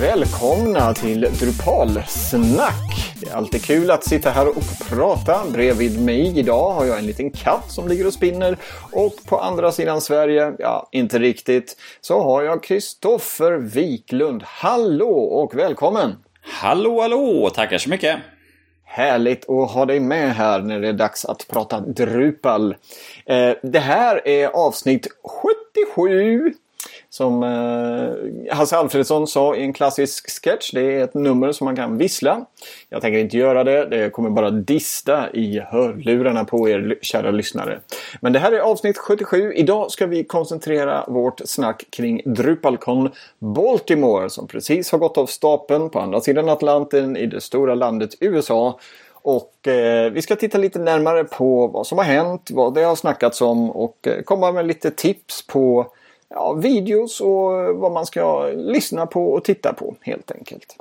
välkomna till Drupalsnack. Det är alltid kul att sitta här och prata. Bredvid mig idag har jag en liten katt som ligger och spinner och på andra sidan Sverige, ja inte riktigt, så har jag Kristoffer Wiklund. Hallå och välkommen! Hallå hallå, tackar så mycket! Härligt att ha dig med här när det är dags att prata Drupal. Eh, det här är avsnitt 77 som eh, Hasse Alfredsson sa i en klassisk sketch. Det är ett nummer som man kan vissla. Jag tänker inte göra det. Det kommer bara dista i hörlurarna på er kära lyssnare. Men det här är avsnitt 77. Idag ska vi koncentrera vårt snack kring Drupalcon Baltimore som precis har gått av stapeln på andra sidan Atlanten i det stora landet USA. Och eh, vi ska titta lite närmare på vad som har hänt, vad det har snackats om och eh, komma med lite tips på ja, videos och vad man ska lyssna på och titta på helt enkelt.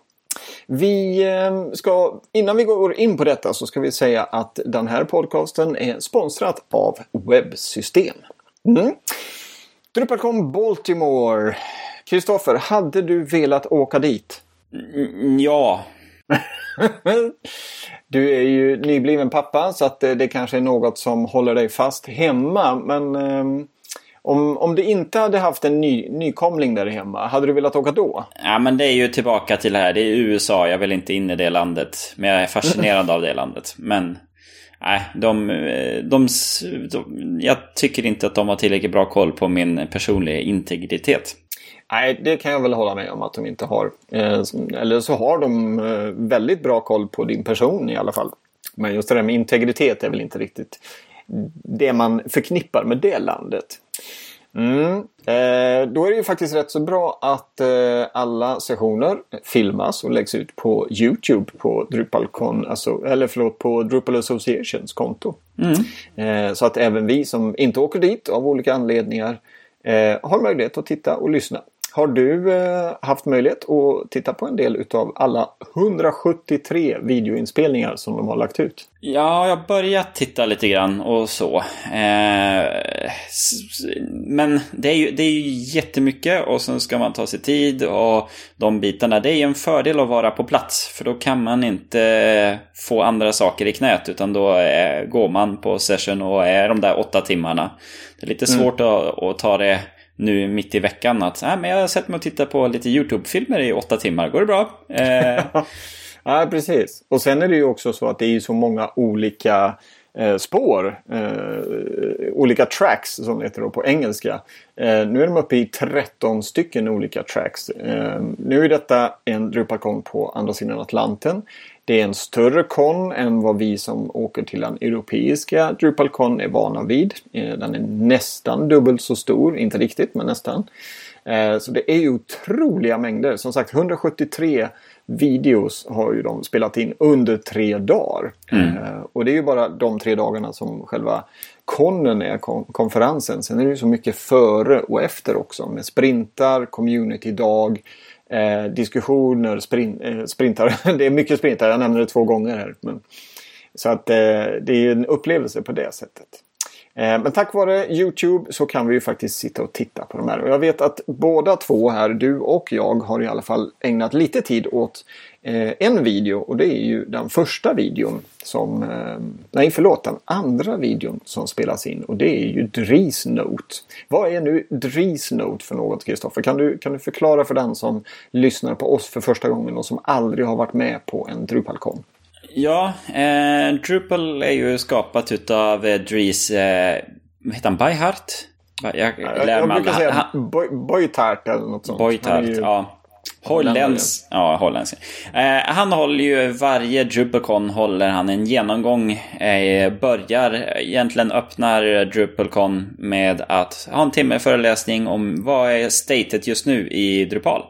Vi eh, ska, innan vi går in på detta så ska vi säga att den här podcasten är sponsrat av Webbsystem. Mm. Drupalcon Baltimore. Kristoffer, hade du velat åka dit? Mm, ja. du är ju nybliven pappa så att det, det kanske är något som håller dig fast hemma. Men eh, om, om du inte hade haft en ny, nykomling där hemma, hade du velat åka då? Ja, men det är ju tillbaka till det här. Det är USA, jag vill inte in i det landet. Men jag är fascinerad av det landet. Men nej, de, de, de, jag tycker inte att de har tillräckligt bra koll på min personliga integritet. Nej, det kan jag väl hålla med om att de inte har. Eh, eller så har de eh, väldigt bra koll på din person i alla fall. Men just det där med integritet är väl inte riktigt det man förknippar med det landet. Mm. Eh, då är det ju faktiskt rätt så bra att eh, alla sessioner filmas och läggs ut på Youtube på DrupalCon, alltså, eller förlåt, på Drupal Associations konto. Mm. Eh, så att även vi som inte åker dit av olika anledningar eh, har möjlighet att titta och lyssna. Har du eh, haft möjlighet att titta på en del utav alla 173 videoinspelningar som de har lagt ut? Ja, jag har börjat titta lite grann och så. Eh, men det är, ju, det är ju jättemycket och sen ska man ta sig tid och de bitarna. Det är ju en fördel att vara på plats för då kan man inte få andra saker i knät utan då är, går man på session och är de där åtta timmarna. Det är lite mm. svårt mm. att, att ta det nu mitt i veckan att äh, men jag har sett mig och tittat på lite YouTube-filmer i åtta timmar. Går det bra? Eh... ja, precis. Och sen är det ju också så att det är så många olika eh, spår. Eh, olika tracks som det heter på engelska. Eh, nu är de uppe i 13 stycken olika tracks. Eh, nu är detta en Drupalcon på andra sidan Atlanten. Det är en större kon än vad vi som åker till den europeiska DrupalCon är vana vid. Eh, den är nästan dubbelt så stor, inte riktigt men nästan. Eh, så det är ju otroliga mängder. Som sagt 173 videos har ju de spelat in under tre dagar. Mm. Eh, och det är ju bara de tre dagarna som själva konnen är konferensen. Sen är det ju så mycket före och efter också med sprintar, community-dag, eh, diskussioner, sprint, eh, sprintar. det är mycket sprintar, jag nämner det två gånger här. Men, så att eh, det är en upplevelse på det sättet. Eh, men tack vare Youtube så kan vi ju faktiskt sitta och titta på de här. Och jag vet att båda två här, du och jag, har i alla fall ägnat lite tid åt en video. Och det är ju den första videon som... Eh, nej, förlåt, den andra videon som spelas in. Och det är ju Dries Note. Vad är nu Dries Note för något, Kristoffer? Kan du, kan du förklara för den som lyssnar på oss för första gången och som aldrig har varit med på en Drupalcon? Ja, eh, Drupal är ju skapat utav eh, Dries, eh, vad heter han, Byhart? Jag, jag, jag brukar säga Boytart eller något sånt. Boytart, ju... ja. Holländsk. Ja, holländsk. Eh, han håller ju varje DrupalCon håller han en genomgång. Eh, börjar, egentligen öppnar DrupalCon med att ha en timme föreläsning om vad är statet just nu i Drupal.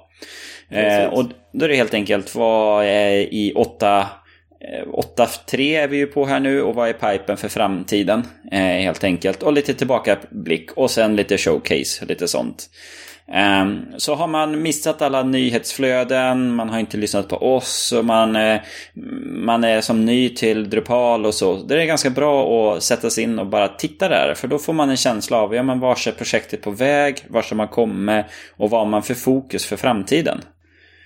Eh, och då är det helt enkelt vad är i åtta 8-3 är vi ju på här nu och vad är pipen för framtiden? Eh, helt enkelt. Och lite tillbakablick och sen lite showcase och lite sånt. Eh, så har man missat alla nyhetsflöden, man har inte lyssnat på oss och man, eh, man är som ny till Drupal och så. Det är ganska bra att sätta sig in och bara titta där. För då får man en känsla av, ja men vars är projektet på väg? Vars har man kommit? Och vad har man för fokus för framtiden?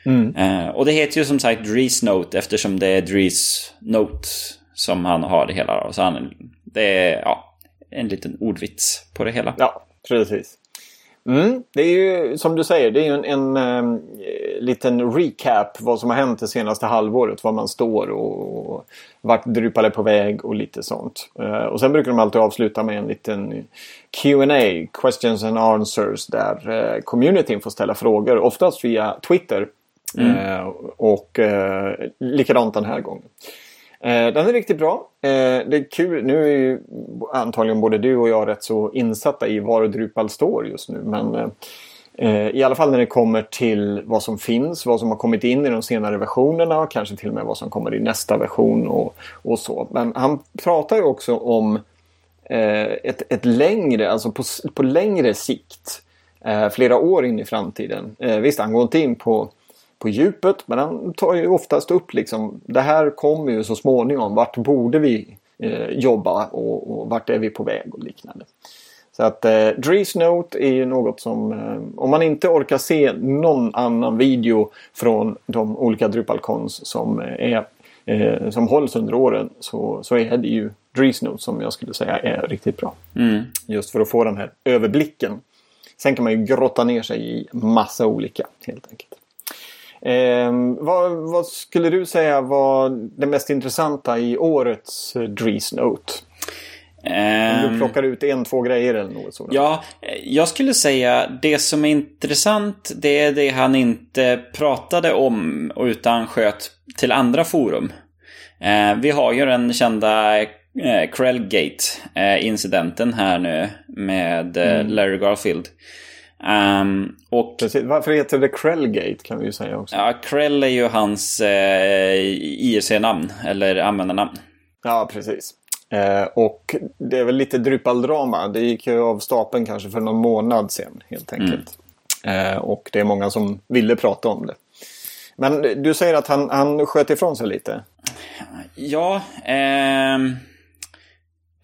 Mm. Eh, och det heter ju som sagt Dries Note eftersom det är Dries Note som han har det hela. Så han, det är ja, en liten ordvits på det hela. Ja, precis. Mm, det är ju som du säger, det är ju en, en, en, liten recap vad som har hänt det senaste halvåret. Var man står och, och vart Drupal är på väg och lite sånt. Uh, och sen brukar de alltid avsluta med en liten Q&A, Questions and Answers, där uh, communityn får ställa frågor. Oftast via Twitter. Mm. Uh, och likadant den här gången. Eh, den är riktigt bra. Eh, det är kul. Nu är ju antagligen både du och jag rätt så insatta i var Drupal står just nu. Men eh, eh, i alla fall när det kommer till vad som finns, vad som har kommit in i de senare versionerna och kanske till och med vad som kommer i nästa version och, och så. Men han pratar ju också om eh, ett, ett längre, alltså på, på längre sikt. Eh, flera år in i framtiden. visst, han går inte in på på djupet. Men han tar ju oftast upp liksom, det här kommer ju så småningom. Vart borde vi eh, jobba och, och, vart är vi på väg och liknande. Så att eh, Drees Note är ju något som eh, om man inte orkar se någon annan video från de olika Drupalcons som, är, eh, som hålls under åren så, så är det ju Drees Note som jag skulle säga är riktigt bra. Mm. Just för att få den här överblicken. Sen kan man ju grotta ner sig i massa olika helt enkelt. Eh, vad, vad, skulle du säga var det mest intressanta i årets Dries Note? Om du ehm. plockar ut en, två grejer eller något sådant. Ja, jag skulle säga det som är intressant det är det han inte pratade om utan sköt till andra forum. Eh, vi har ju den kända eh, Krellgate-incidenten eh, här nu med mm. Larry Garfield. Um, och, Precis. Varför heter det Krellgate kan vi ju säga också. Ja, Krell är ju hans eh, IRC-namn, eller användarnamn. Ja, precis. Eh, och det är väl lite Drupal-drama. Det gick ju av stapeln kanske för någon månad sedan helt enkelt. Mm. Eh, och det är många som ville prata om det. Men du säger att han, han sköt ifrån sig lite. Ja, eh...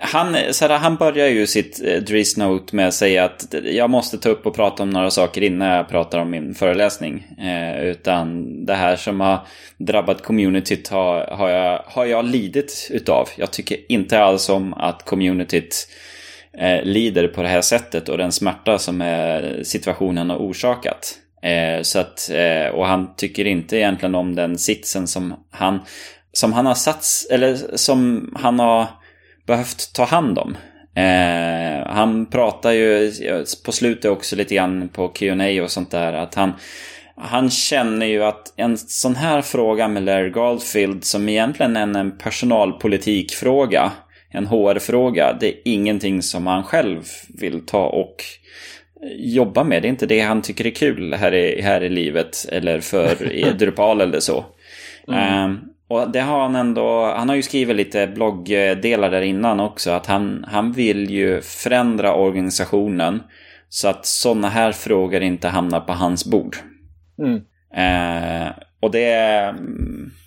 Han, så här, han börjar ju sitt eh, Dries Note med att säga att jag måste ta upp och prata om några saker innan jag pratar om min föreläsning. Eh, utan det här som har drabbat communityt har, har, jag, har jag lidit utav. Jag tycker inte alls om att communityt eh, lider på det här sättet och den smärta som eh, situationen har orsakat. Eh, så att, eh, och han tycker inte egentligen om den sitsen som han, som han har satt, eller som han har behövt ta hand om. Eh, han pratar ju på slutet också lite grann på Q&A och sånt där att han han känner ju att en sån här fråga med Larry Goldfield som egentligen är en personalpolitikfråga, en HR-fråga, det är ingenting som han själv vill ta och jobba med. Det är inte det han tycker är kul här i, här i livet eller för Drupal eller så. Mm. Um, och det har han ändå, han har ju skrivit lite bloggdelar där innan också, att han, han vill ju förändra organisationen så att sådana här frågor inte hamnar på hans bord. Mm. Eh, och det,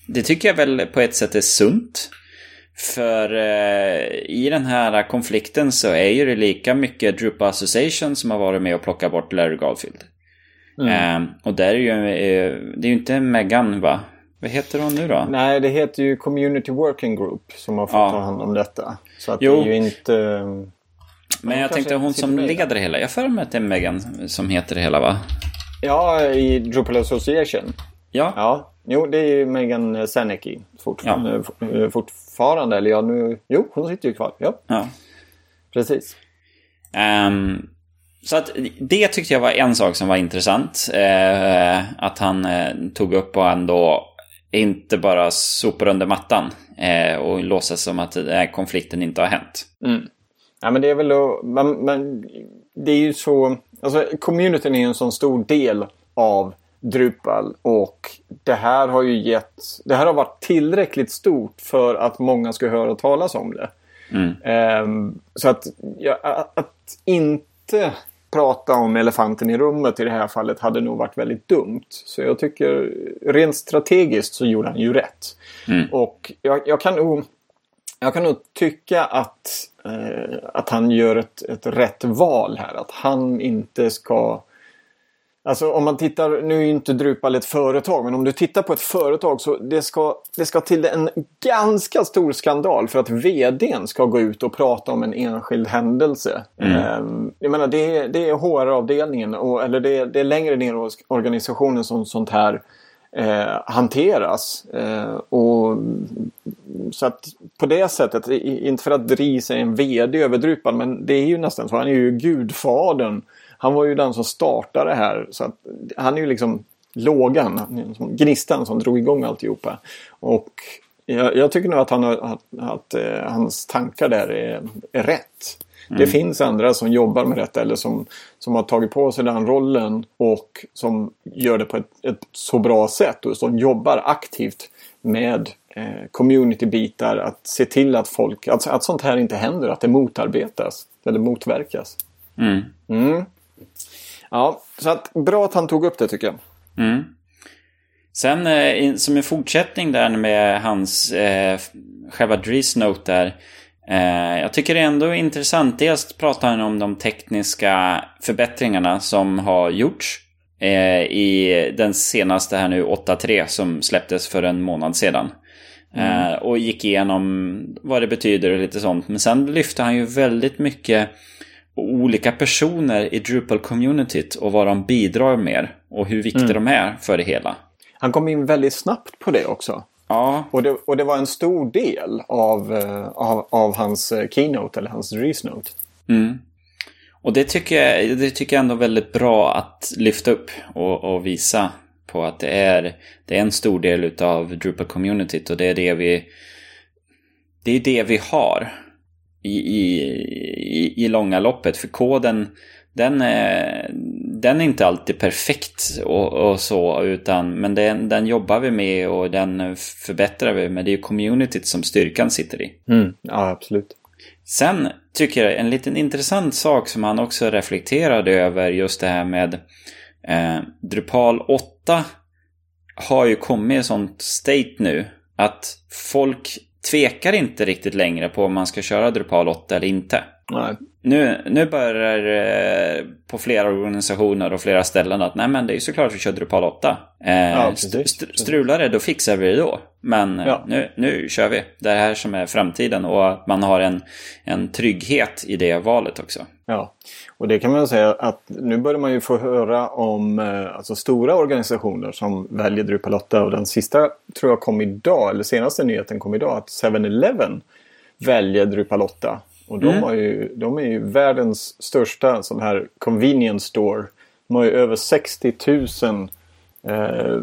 det tycker jag väl på ett sätt är sunt. För eh, i den här konflikten så är ju det lika mycket Drupal Association som har varit med och plockat bort Larry Garfield. Mm. Eh, och där är ju, eh, det är ju inte Megan va? Vad heter hon nu då? Nej, det heter ju Community Working Group som har fått ja. ta hand om detta. Så att jo. det är ju inte... Men jag tänkte hon som leder det hela. Jag för mig att det är Megan som heter det hela va? Ja, i Drupal Association. Ja. Ja, jo det är ju Megan Senecki fortfarande. Ja. Eh, fortfarande. Eller ja, nu... Jo, hon sitter ju kvar. Ja. ja. Precis. Um, så att det tyckte jag var en sak som var intressant. Eh, att han eh, tog upp och ändå inte bara sopar under mattan eh, och låtsas som att här konflikten inte har hänt. Mm. Ja, men det är väl då, man, man, det är ju så, alltså communityn är ju en sån stor del av Drupal och det här har ju gett, det här har varit tillräckligt stort för att många ska höra talas om det. Mm. Um, så att, ja, att inte prata om elefanten i rummet i det här fallet hade nog varit väldigt dumt. Så jag tycker rent strategiskt så gjorde han ju rätt. Mm. Och jag, jag, kan nog, jag kan nog tycka att, eh, att han gör ett, ett rätt val här. Att han inte ska Alltså om man tittar, nu är ju inte Drupal ett företag, men om du tittar på ett företag så det ska, det ska till en ganska stor skandal för att vdn ska gå ut och prata om en enskild händelse. Mm. Um, jag menar det är, det är HR-avdelningen, och, eller det är, det är längre ner i organisationen som sånt här eh, hanteras. Eh, och, så att på det sättet, inte för att Dries är en vd över Drupal, men det är ju nästan så. Han är ju gudfadern han var ju den som startade det här. Så att, han är ju liksom lågan, gnistan som drog igång alltihopa. Och jag, jag tycker nog att, han, att, att uh, hans tankar där är, är rätt. Mm. Det finns andra som jobbar med detta eller som, som har tagit på sig den rollen och som gör det på ett, ett så bra sätt och som jobbar aktivt med eh, community-bitar. Att se till att folk, att, att sånt här inte händer, att det motarbetas eller motverkas. Mm. Mm. Ja, så att bra att han tog upp det tycker jag. Mm. Sen eh, som en fortsättning där med hans eh, själva Dries Note där. Eh, jag tycker det är ändå intressant. Dels pratar han om de tekniska förbättringarna som har gjorts eh, i den senaste här nu 8.3 som släpptes för en månad sedan. Mm. Eh, och gick igenom vad det betyder och lite sånt. Men sen lyfte han ju väldigt mycket olika personer i Drupal-communityt och vad de bidrar med och hur viktiga mm. de är för det hela. Han kom in väldigt snabbt på det också. Ja. Och det, och det var en stor del av, uh, av, av, hans uh, keynote eller hans resnote. Mm. Och det tycker, jag, det tycker jag ändå är väldigt bra att lyfta upp och, och visa på att det är, det är en stor del av Drupal-communityt och det är det vi det är det vi har i, i, i, långa loppet. För koden, den är, den är inte alltid perfekt och, och så, utan, men den, den jobbar vi med och den förbättrar vi. Men det är communityt som styrkan sitter i. Mm, ja, absolut. Sen tycker jag en liten intressant sak som han också reflekterade över just det här med eh, Drupal 8 har ju kommit i sånt state nu att folk tvekar inte riktigt längre på om man ska köra Drupal 8 eller inte. Nej. Nu, nu börjar det på flera organisationer och flera ställen att nej men det är såklart vi kör Drupal 8. Eh, ja, st strular det, då fixar vi det då. Men eh, ja. nu, nu kör vi. Det är här som är framtiden och att man har en, en trygghet i det valet också. Ja, och det kan man säga att nu börjar man ju få höra om eh, alltså stora organisationer som väljer Drupal 8 och den sista tror jag kom idag, eller senaste nyheten kom idag, att 7-Eleven väljer Drupal 8. Och de, mm. har ju, de är ju världens största sån här convenience store. De har ju över 60 000 eh,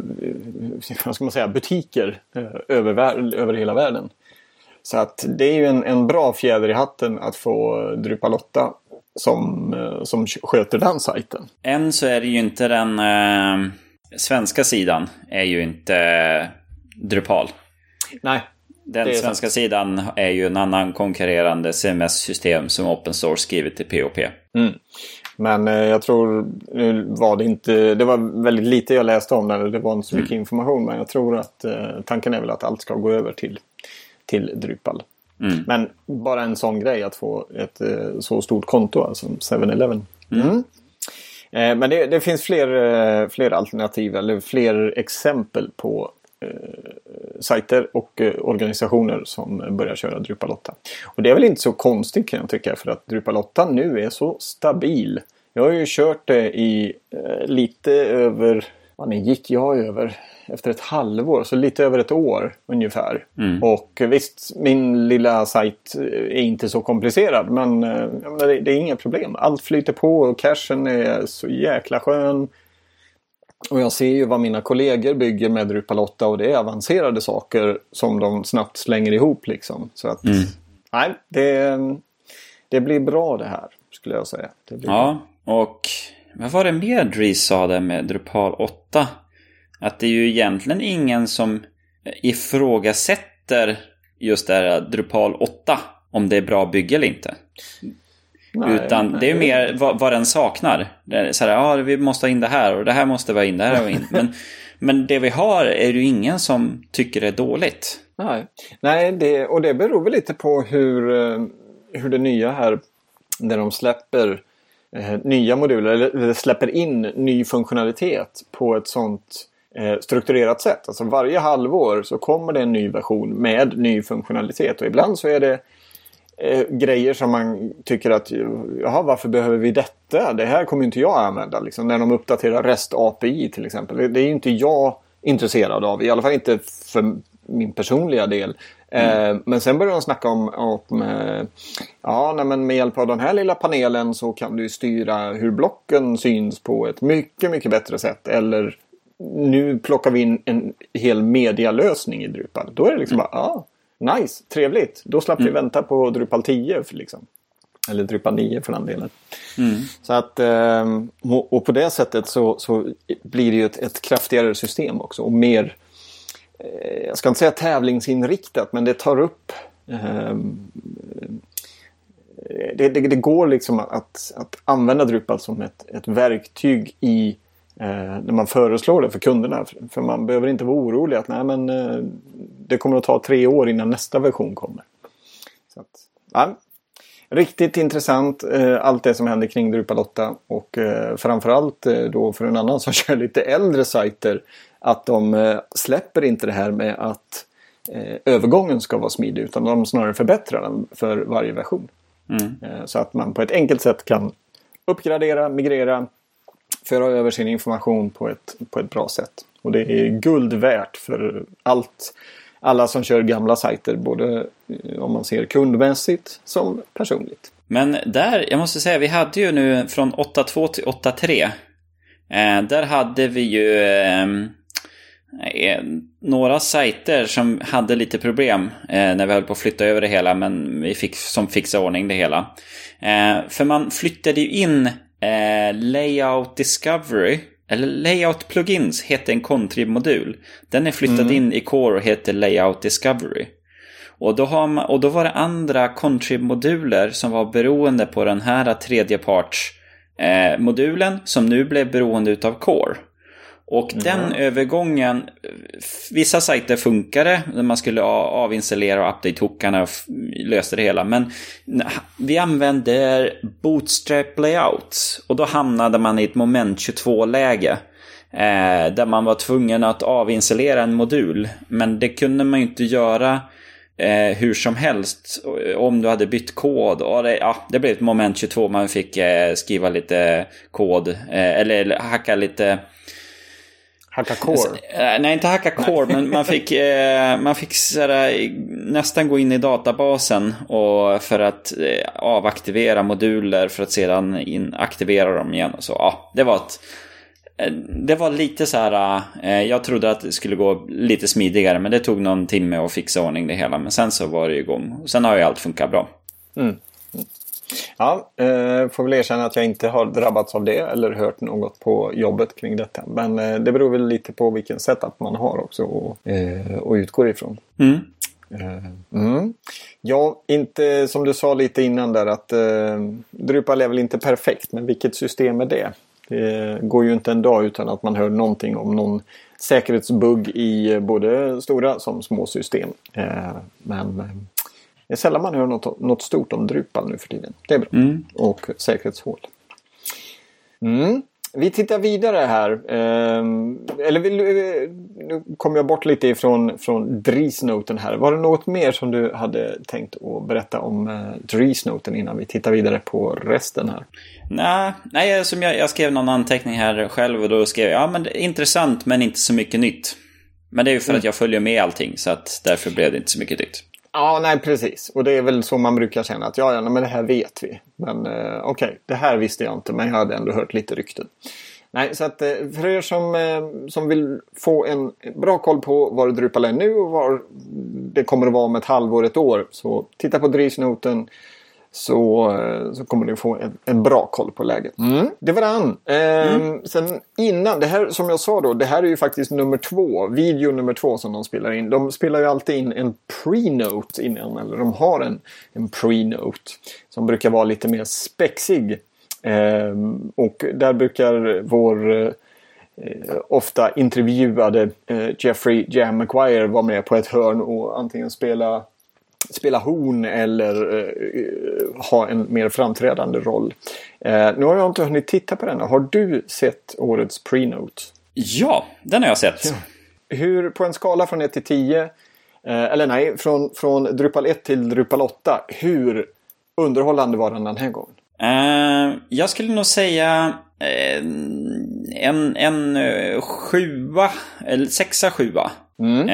vad ska man säga, butiker eh, över, över hela världen. Så att det är ju en, en bra fjäder i hatten att få Drupal 8 som, eh, som sköter den sajten. Än så är det ju inte den eh, svenska sidan är ju inte eh, Drupal. Nej. Den svenska sant. sidan är ju en annan konkurrerande CMS-system som Open Source skrivit till POP. Mm. Men eh, jag tror, nu var det inte, det var väldigt lite jag läste om det, det var inte så mycket mm. information. Men jag tror att eh, tanken är väl att allt ska gå över till, till Drupal. Mm. Men bara en sån grej att få ett eh, så stort konto, alltså 7-Eleven. Mm. mm. Eh, men det, det, finns fler, eh, fler alternativ eller fler exempel på sajter och eh, organisationer som börjar köra Drupal 8. Och det är väl inte så konstigt kan jag tycka för att Drupal 8 nu är så stabil. Jag har ju kört det i eh, lite över, vad gick jag över? efter ett halvår, så lite över ett år ungefär. Mm. Och visst, min lilla sajt är inte så komplicerad men menar, det, är inga problem. Allt flyter på och cashen är så jäkla skön. Och jag ser ju vad mina kollegor bygger med Drupal 8 och det är avancerade saker som de snabbt slänger ihop liksom. Så att, mm. nej, det, det blir bra det här skulle jag säga. ja, bra. och vad var det mer Dries sa där med Drupal 8? Att det är ju egentligen ingen som ifrågasätter just det här Drupal 8. Om det är bra bygge eller inte. Nej, Utan nej, det är mer vad, vad den saknar. Det så här, ja, vi måste ha in det här och det här måste vara in, det här och in. Men, men det vi har är ju ingen som tycker det är dåligt. Nej, nej det, och det beror väl lite på hur, eh, hur det nya här, när de släpper eh, nya moduler eller, eller, släpper in ny funktionalitet på ett sånt eh, strukturerat sätt. Alltså varje halvår så kommer det en ny version med ny funktionalitet och ibland så är det eh, grejer som man tycker att jaha, varför behöver vi detta? Det här kommer inte jag använda. Liksom, när de uppdaterar REST API till exempel. Det är inte jag intresserad av. I alla fall inte för min personliga del. Mm. Eh, men sen börjar de snacka om, om eh, ja, nej, men med hjälp av den här lilla panelen så kan du styra hur blocken syns på ett mycket, mycket bättre sätt. Eller nu plockar vi in en hel medialösning i Drupal. Då är det liksom mm. bara, ah, nice, trevligt. Då slapp mm. vi vänta på Drupal 10. Liksom. Eller Drupal 9 för den delen. Mm. Så att, ehm, och på det sättet så, så blir det ju ett, ett kraftigare system också. Och mer, eh, jag ska inte säga tävlingsinriktat, men det tar upp ehm, det, det, det, går liksom att, att använda Drupal som ett, ett verktyg i när man föreslår det för kunderna. För man behöver inte vara orolig att nej, men, eh, det kommer att ta tre år innan nästa version kommer. Så att, ja, Riktigt intressant eh, allt det som händer kring Drupal 8 och eh, framförallt eh, då för en annan som kör lite äldre sajter att de eh, släpper inte det här med att eh, övergången ska vara smidig utan de snarare förbättrar den för varje version. Mm. Eh, så att man på ett enkelt sätt kan uppgradera, migrera, föra över sin information på ett, på ett bra sätt. Och det är guld värt för allt alla som kör gamla sajter, både eh, om man ser kundmässigt som personligt. Men där, jag måste säga, vi hade ju nu från 8.2 till 8.3. Eh, där hade vi ju ehm, eh, några sajter som hade lite problem eh, när vi höll på att flytta över det hela, men vi fick som fixa ordning det hela. Eh, för man flyttade ju in eh, Layout Discovery eller Layout Plugins heter en Contrib-modul. Den är flyttad mm. in i Core och heter Layout Discovery. Och då, har man, och då var det andra Contrib-moduler som var beroende på den här tredjeparts eh, modulen som nu blev beroende utav Core. Och mm. den övergången, vissa sajter funkade när man skulle avinstallera och update-hookarna och löste det hela. Men vi använde Bootstrap layouts och då hamnade man i ett moment 22-läge. Eh, där man var tvungen att avinstallera en modul. Men det kunde man ju inte göra eh, hur som helst om du hade bytt kod. Och det, ja, det blev ett moment 22, man fick eh, skriva lite kod. Eh, eller, eller hacka lite Hacka core? Eh, nej, inte hacka core, men man fick, eh, man fick sådär, nästan gå in i databasen och för att eh, avaktivera moduler för att sedan in, aktivera dem igen. Och så, ja, det var ett, eh, det var lite så här, eh, jag trodde att det skulle gå lite smidigare men det tog någon timme att fixa ordning det hela. Men sen så var det igång. Sen har ju allt funkat bra. Mm. Ja, eh, får väl erkänna att jag inte har drabbats av det eller hört något på jobbet kring detta. Men eh, det beror väl lite på vilken setup man har också och, eh, och utgår ifrån. Mm. Eh, mm. Ja, inte som du sa lite innan där att eh, Drupal är väl inte perfekt, men vilket system är det? Det går ju inte en dag utan att man hör någonting om någon säkerhetsbugg i både stora som små system. Eh, men det är sällan man hör något, något stort om Drupal nu för tiden. Det är bra. Mm. Och säkerhetshål. Mm. Vi tittar vidare här. Eh, eller vill, nu kom jag bort lite ifrån från Dries-noten här. Var det något mer som du hade tänkt att berätta om eh, Dries-noten innan vi tittar vidare på resten här? Nej, nej som jag, jag skrev någon anteckning här själv och då skrev jag ja men intressant men inte så mycket nytt. Men det är ju för mm. att jag följer med allting så att därför blev det inte så mycket nytt. Ja, nej precis. Och det är väl så man brukar känna att ja, ja men det här vet vi. Men eh, okej, okay, det här visste jag inte men jag hade ändå hört lite rykten. Nej, så att eh, för er som, eh, som vill få en bra koll på var Drupal är nu och var det kommer att vara om ett halvår, ett år. Så titta på drivsnoten så, eh, så kommer ni få en, en bra koll på läget. Mm. Det var den. Eh, mm. Sen innan, det här som jag sa då, det här är ju faktiskt nummer två, video nummer två som de spelar in. De spelar ju alltid in en pre-note innan, eller de har en, en pre-note som brukar vara lite mer spexig. Eh, och där brukar vår eh, ofta intervjuade eh, Jeffrey Jam McGuire vara med på ett hörn och antingen spela spela horn eller eh, ha en mer framträdande roll. Eh, nu har jag inte hunnit titta på den. Har du sett årets prenote? Ja, den har jag sett. Ja. Hur, på en skala från 1 till 10, eh, eller nej, från, från Drupal 1 till Drupal 8. Hur underhållande var den den här gången? Uh, jag skulle nog säga uh, en, en uh, sjua, eller sexa, sjua. Mm.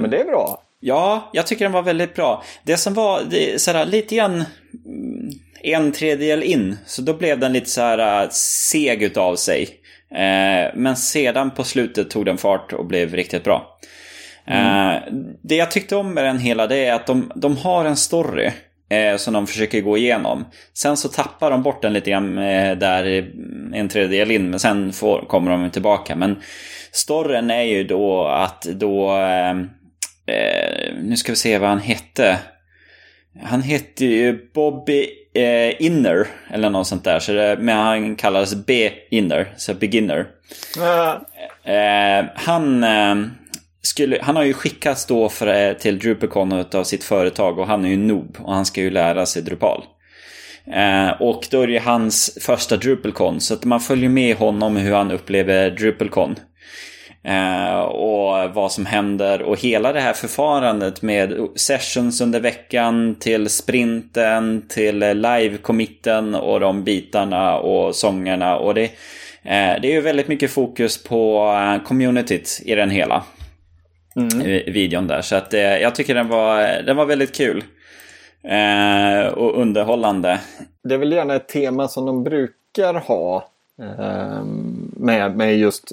Men det är bra. Ja, jag tycker den var väldigt bra. Det som var det, sådär, lite grann mm, en tredjedel in, så då blev den lite så här seg utav sig. men sedan på slutet tog den fart och blev riktigt bra. Mm. det jag tyckte om med den hela det är att de, de har en story eh, som de försöker gå igenom. Sen så tappar de bort den lite grann eh, där en tredjedel in, men sen får, kommer de tillbaka. Men storyn är ju då att då... Eh, eh, nu ska vi se vad han hette. Han hette ju Bobby eh, Inner, eller något sånt där. Så det, men han kallades B-Inner, så beginner. Mm. han skulle, han har ju skickats då för, eh, till DrupalCon av sitt företag och han är ju noob och han ska ju lära sig Drupal. Eh, och då är det ju hans första DrupalCon så att man följer med honom hur han upplever DrupalCon. Eh, och vad som händer och hela det här förfarandet med sessions under veckan till sprinten till live-committen och de bitarna och sångerna och det, eh, det är ju väldigt mycket fokus på eh, communityt i den hela mm. videon där. Så att, jag tycker den var, den var väldigt kul. Och underhållande. Det är väl gärna ett tema som de brukar ha. Med, med just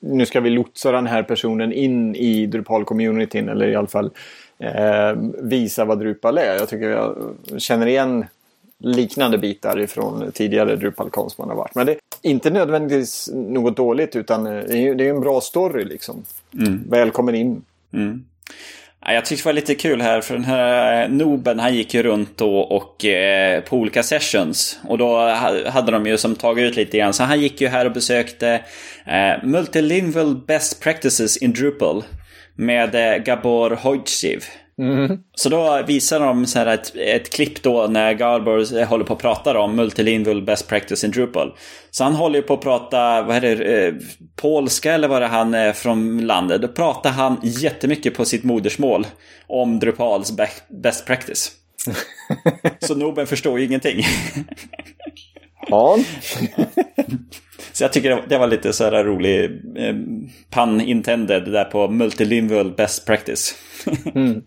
nu ska vi lotsa den här personen in i Drupal-communityn eller i alla fall eh, visa vad Drupal är. Jag tycker jag känner igen liknande bitar ifrån tidigare Drupal-konst man har varit. Men det är inte nödvändigtvis något dåligt utan eh, det är, är en bra story liksom. Mm. Välkommen in. Mm. Jag tyckte det var lite kul här för den här eh, Noben han gick ju runt då och eh, på olika sessions. Och då hade de ju som tagit ut lite grann. Så han gick ju här och besökte eh, Multilingual Best Practices in Drupal. Med eh, Gabor Hojtjev. Mm. Så då visar de så här ett, ett klipp då när Garbor håller på att prata om multilingual best practice in Drupal. Så han håller ju på att prata, vad är det, eh, polska eller vad det han är från landet. Då pratar han jättemycket på sitt modersmål om Drupals best practice. Så Noben förstår ju ingenting. Ja. Så jag tycker det var lite så här rolig eh, pun intended där på multilingual best practice. mm.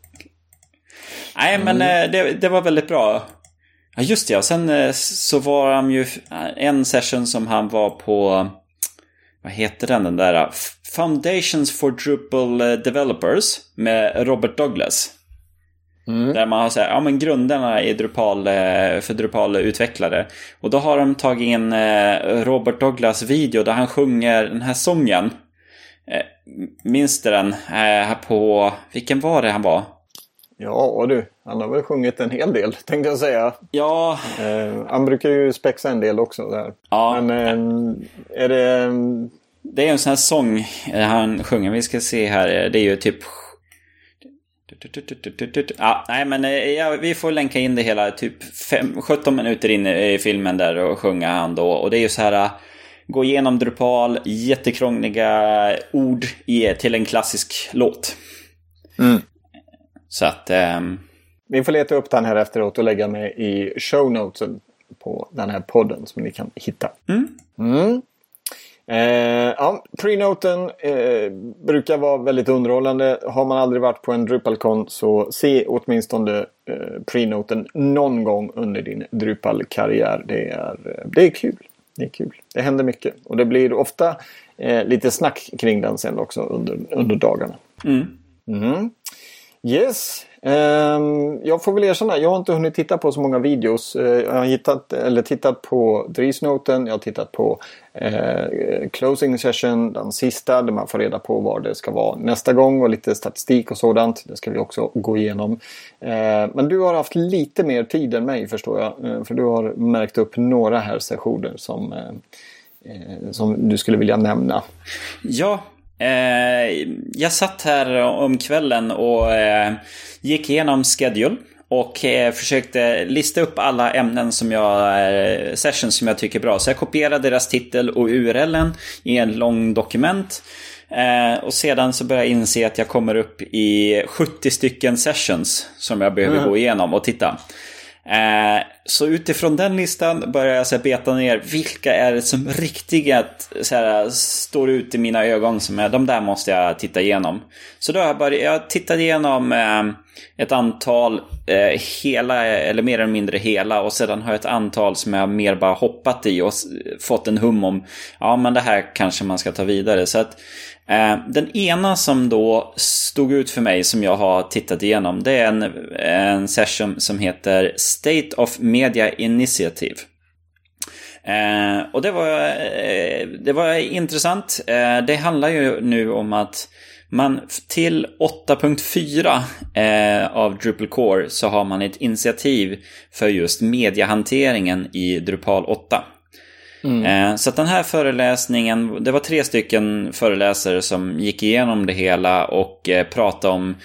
Nej, men mm. det, det, var väldigt bra. Ja, just det. Och sen eh, så var han ju en session som han var på... Vad heter den, den där? Foundations for Drupal Developers med Robert Douglas. Mm. Där man har så här, ja men grunderna i Drupal, för Drupal-utvecklare. Och då har de tagit in Robert Douglas video där han sjunger den här sången. Minns du den? Här på, vilken var det han var? Ja du, han har väl sjungit en hel del tänkte jag säga. Ja. Eh, han brukar ju spexa en del också där. Ja. Men eh, är det... Det är en sån här sång han sjunger. Vi ska se här. Det är ju typ... Ja, nej men ja, vi får länka in det hela typ fem, 17 minuter in i filmen där och sjunga han då. Och det är ju så här... Gå igenom Drupal, jättekrångliga ord i, till en klassisk låt. Mm. Så att... Um... Vi får leta upp den här efteråt och lägga med i show notesen på den här podden som ni kan hitta. Mm. Mm. Eh, ja, prenoten eh, brukar vara väldigt underhållande. Har man aldrig varit på en DrupalCon så se åtminstone eh, prenoten någon gång under din Drupal-karriär. Det är, eh, det är kul. Det är kul. Det händer mycket och det blir ofta eh, lite snack kring den sen också under, under dagarna. Mm. Mm. Yes. Um, jag får väl erkänna, jag har inte hunnit titta på så många videos. Uh, jag har hittat, eller tittat på Dries-noten, jag har tittat på uh, Closing Session, den sista, där man får reda på var det ska vara nästa gång och lite statistik och sådant. Det ska vi också gå igenom. Uh, men du har haft lite mer tid än mig förstår jag. för du har märkt upp några här sessioner som, som du skulle vilja nämna. Ja, Eh, jag satt här om kvällen och eh, gick igenom schedule. Och eh, försökte lista upp alla ämnen som jag, eh, sessions som jag tycker är bra. Så jag kopierade deras titel och URLen i en lång dokument. Eh, och sedan så började jag inse att jag kommer upp i 70 stycken sessions som jag behöver mm. gå igenom och titta. Eh, så utifrån den listan börjar jag så beta ner vilka är det som riktigt så här, står ut i mina ögon som är de där måste jag titta igenom. Så då har jag börjat, jag tittade igenom eh, ett antal eh, hela eller mer eller mindre hela och sedan har jag ett antal som jag mer bara hoppat i och fått en hum om ja men det här kanske man ska ta vidare. Så att Eh, den ena som då stod ut för mig som jag har tittat igenom det är en, en session som heter State of Media Initiative. Eh, och det var, eh, det var intressant. Det handlar ju nu om att man till 8.4 eh, av Drupal Core så har man ett initiativ för just mediehanteringen i Drupal 8. Mm. Eh, så att den här föreläsningen, det var tre stycken föreläsare som gick igenom det hela och eh, pratade om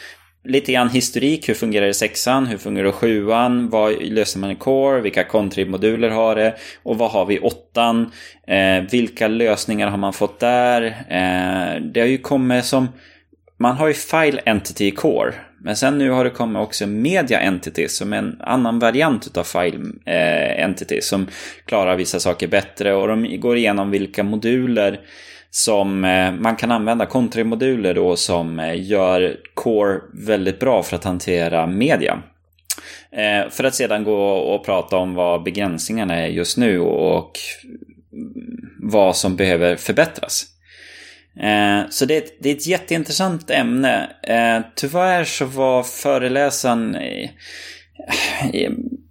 lite grann historik. Hur fungerar det i sexan? Hur fungerar det i sjuan? Vad löser man i core? Vilka contrib-moduler har det? Och vad har vi i åttan? Eh, vilka lösningar har man fått där? Eh, det har ju kommit som... Man har ju file entity i core. Men sen nu har det kommit också Media Entity som är en annan variant av File eh, Entity som klarar vissa saker bättre och de går igenom vilka moduler som eh, man kan använda, kontrimoduler då som eh, gör Core väldigt bra för att hantera media. För att sedan gå och prata om vad begränsningarna är just nu och vad som behöver förbättras. Eh, så det är, ett, det är ett jätteintressant ämne. Eh, tyvärr så var föreläsaren eh,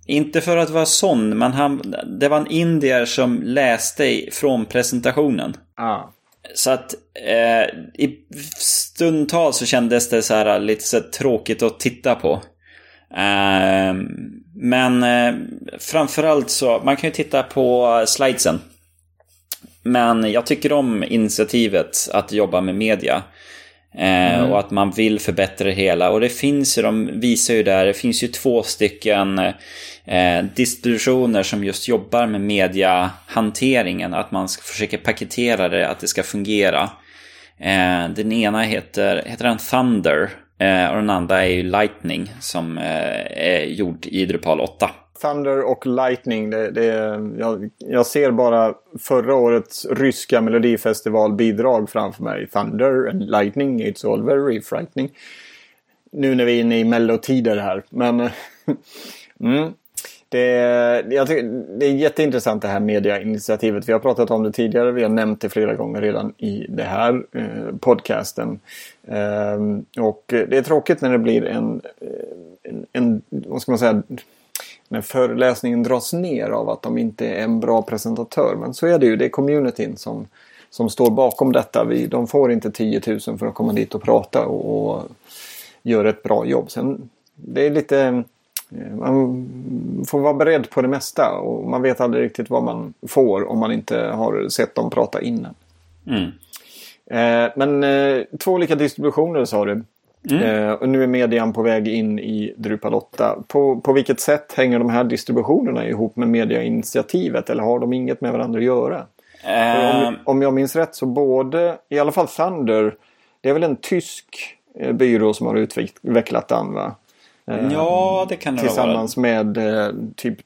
inte för att vara sån, men han, det var en indier som läste från presentationen. Ah. Så att eh, i stundtal så kändes det så här lite så tråkigt att titta på. Eh, men eh, framförallt så, man kan ju titta på slidesen. Men jag tycker om initiativet att jobba med media. Eh, mm. Och att man vill förbättra det hela. Och det finns ju, de visar ju där, det finns ju två stycken eh, distributioner som just jobbar med mediahanteringen. Att man ska försöka paketera det, att det ska fungera. Eh, den ena heter, heter den Thunder. Eh, och den andra är ju Lightning som eh, är gjord i Drupal 8. Thunder och Lightning. Det, det, jag, jag, ser bara förra årets ryska melodifestivalbidrag framför mig. Thunder and Lightning, it's all very frightening. Nu när vi är inne i mellotider här. Men mm, det, jag tycker, det är jätteintressant det här mediainitiativet. Vi har pratat om det tidigare. Vi har nämnt det flera gånger redan i det här eh, podcasten. Eh, och det är tråkigt när det blir en, eh, en, en vad ska man säga, när föreläsningen dras ner av att de inte är en bra presentatör. Men så är det ju. Det är communityn som, som står bakom detta. Vi, de får inte 10 000 för att komma dit och prata och, och göra ett bra jobb. Sen, det är lite... Eh, man får vara beredd på det mesta och man vet aldrig riktigt vad man får om man inte har sett dem prata innan. Mm. Eh, men eh, två olika distributioner sa du. Mm. Eh, och nu är median på väg in i Drupal 8. På, på vilket sätt hänger de här distributionerna ihop med mediainitiativet? Eller har de inget med varandra att göra? Uh... Om, om, jag minns rätt så både, i alla fall Thunder, det är väl en tysk eh, byrå som har utvecklat den va? Eh, ja, det kan det Tillsammans vara. med eh, typ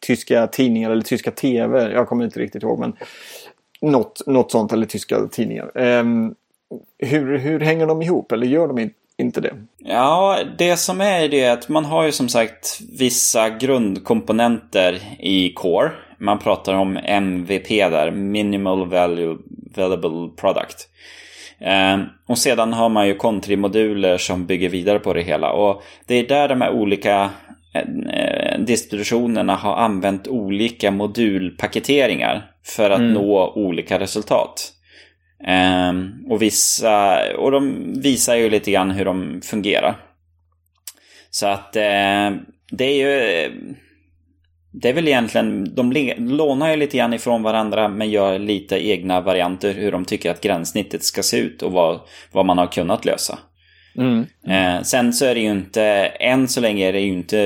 tyska tidningar eller tyska tv. Jag kommer inte riktigt ihåg men något, något sånt eller tyska tidningar. Um, hur, hur hänger de ihop eller gör de inte det? Ja, det som är det är att man har ju som sagt vissa grundkomponenter i Core. Man pratar om MVP där, Minimal Value Valuable Product. Eh, och sedan har man ju Contri-moduler som bygger vidare på det hela. Och det är där de här olika eh, distributionerna har använt olika modulpaketeringar för att mm. nå olika resultat. Um, och vissa, och de visar ju lite grann hur de fungerar. Så att uh, det är ju... det är väl egentligen, de lånar ju lite grann ifrån varandra men gör lite egna varianter hur de tycker att gränssnittet ska se ut och vad, vad man har kunnat lösa. Mm. Eh, sen så är det ju inte, än så länge är det ju inte,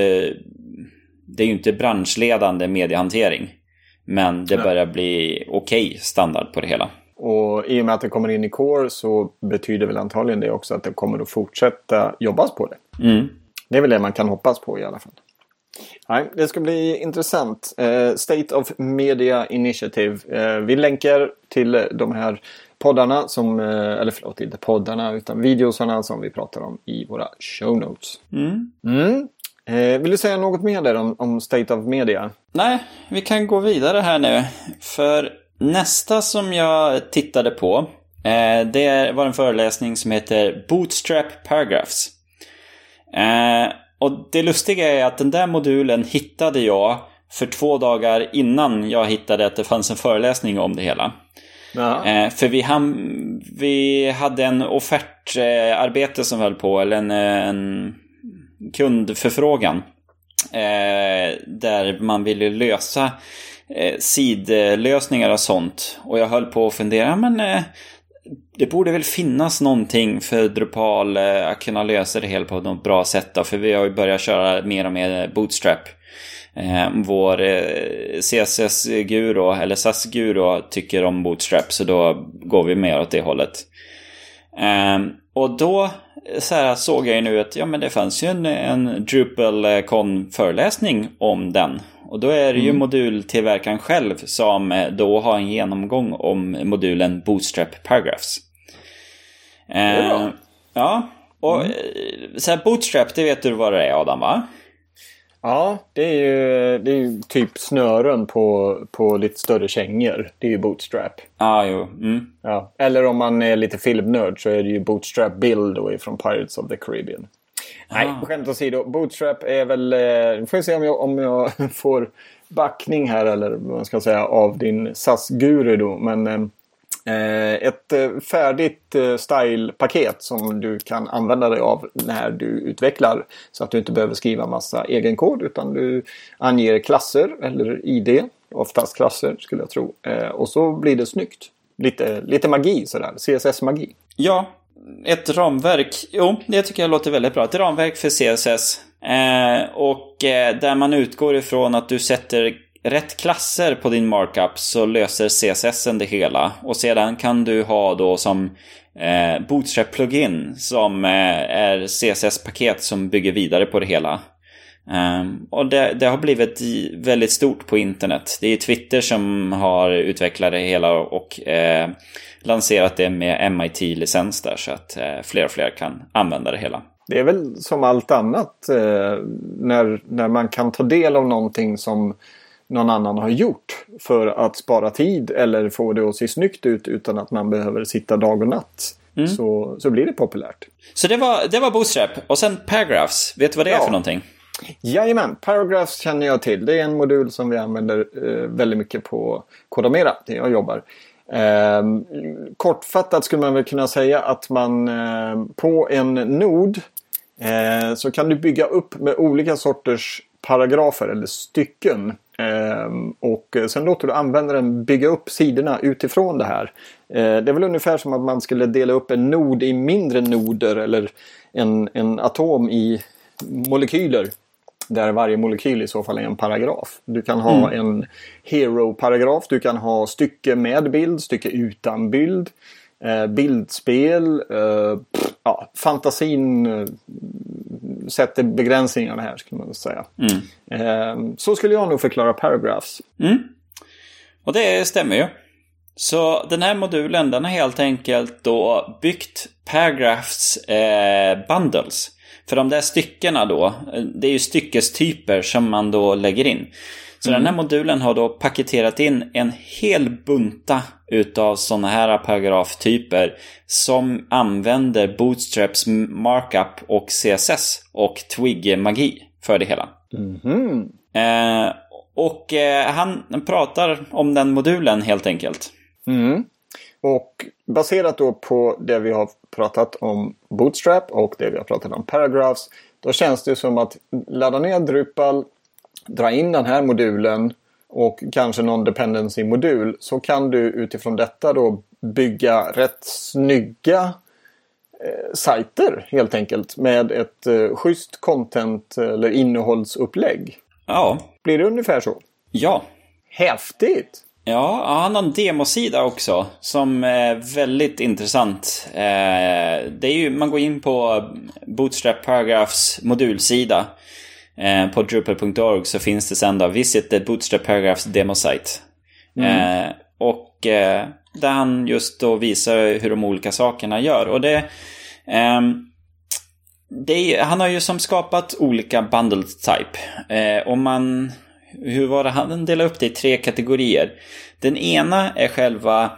det är ju inte branschledande mediehantering. Men det börjar bli okej okay standard på det hela. Och i och med att det kommer in i Core så betyder väl antagligen det också att det kommer att fortsätta jobbas på det. Mm. Det är väl det man kan hoppas på i alla fall. Nej, det ska bli intressant. Eh, State of Media Initiative. Eh, vi länkar till de här poddarna, som, eh, eller förlåt, inte poddarna utan videosarna som vi pratar om i våra show notes. Mm. Mm. Vill du säga något mer där om, om State of Media? Nej, vi kan gå vidare här nu. För nästa som jag tittade på, eh, det var en föreläsning som heter Bootstrap Paragraphs. Eh, och det lustiga är att den där modulen hittade jag för två dagar innan jag hittade att det fanns en föreläsning om det hela. Eh, för vi, ham, vi hade en offertarbete som höll på, eller en, en kundförfrågan. Där man ville lösa eh, sidlösningar och sånt. Och jag höll på att fundera, men eh, det borde väl finnas någonting för Drupal eh, att kunna lösa det hela på något bra sätt då, för vi har ju börjat köra mer och mer Bootstrap. Eh, vår eh, CSS-guru, eller SAS-guru, tycker om Bootstrap så då går vi mer åt det hållet. Eh, och då så här, såg jag ju nu att ja, men det fanns ju en, en DrupalCon-föreläsning eh, om den. Och då är det ju mm. modultillverkaren själv som eh, då har en genomgång om modulen Bootstrap Paragraphs. Eh, ja, och mm. Eh, så här, Bootstrap, det vet du vad det är Adam va? Ja, det är ju, det är ju typ snören på, på lite större kängor. Det är ju Bootstrap. Ah, jo. Mm. Ja. Eller om man är lite filmnörd så är det ju Bootstrap Build då från Pirates of the Caribbean. Nej, ah. skämt åsido. Bootstrap är väl... Eh, får vi se om jag, om jag får backning här eller vad man ska säga av din SAS-guru då. Men eh, Eh, ett eh, färdigt eh, style-paket som du kan använda dig av när du utvecklar. Så att du inte behöver skriva massa egen kod utan du anger klasser eller ID. Oftast klasser skulle jag tro. Och så blir det snyggt. Lite, lite magi sådär. CSS-magi. Ja, ett ramverk. Jo, det tycker jag låter väldigt bra. Ett ramverk för CSS. Eh, och eh, där man utgår ifrån att du sätter rätt klasser på din markup så löser CSS det hela. Och sedan kan du ha då som eh, Bootstrap-plugin som eh, är CSS-paket som bygger vidare på det hela. Um, och det, det, har blivit väldigt stort på internet. Det är Twitter som har utvecklat det hela och eh, lanserat det med MIT-licens där så att eh, fler och fler kan använda det hela. Det är väl som allt annat eh, när, när man kan ta del av någonting som någon annan har gjort för att spara tid eller få det att se snyggt ut utan att man behöver sitta dag och natt. Mm. Så, så blir det populärt. Så det var, det var Bootstrap. Och sen Paragraphs. Vet du vad det ja. är för någonting? Jajamän, Paragraphs känner jag till. Det är en modul som vi använder eh, väldigt mycket på Kodamera, där jag jobbar. Eh, kortfattat skulle man väl kunna säga att man eh, på en nod eh, så kan du bygga upp med olika sorters paragrafer eller stycken ehm, och sen låter du användaren bygga upp sidorna utifrån det här. Eh, det är väl ungefär som att man skulle dela upp en nod i mindre noder eller en, en atom i molekyler. Där varje molekyl i så fall är en paragraf. Du kan ha mm. en hero-paragraf, du kan ha stycke med bild, stycke utan bild. Eh, bildspel, eh, ja, fantasin eh, sätter begränsningarna här skulle man säga. Mm. Eh, så skulle jag nog förklara paragraphs. Mm. Och det stämmer ju. Så den här modulen den har helt enkelt då byggt paragraphs eh, bundles. För de där styckena då, det är ju styckestyper som man då lägger in. Så mm. den här modulen har då paketerat in en hel bunta utav sådana här paragraftyper som använder Bootstraps markup och CSS och Twig-magi för det hela. Mm. Eh, och eh, han pratar om den modulen helt enkelt. Mm. Och baserat då på det vi har pratat om Bootstrap och det vi har pratat om Paragraphs. Då känns det som att ladda ner Drupal dra in den här modulen och kanske någon dependency-modul så kan du utifrån detta då bygga rätt snygga eh, sajter helt enkelt med ett eh, schysst content eller innehållsupplägg. Ja. Blir det ungefär så? Ja. Häftigt! Ja, han har en demosida också som är väldigt intressant. Eh, det är ju, man går in på Bootstrap Paragraphs modulsida eh, på drupal.org så finns det sen då Visit the Bootstrap Paragraphs demosite. Mm. Eh, och där han just då visar hur de olika sakerna gör. Och det, ehm, är, han har ju som skapat olika bundle type. Om man hur var det? Han delade upp det i tre kategorier. Den ena är själva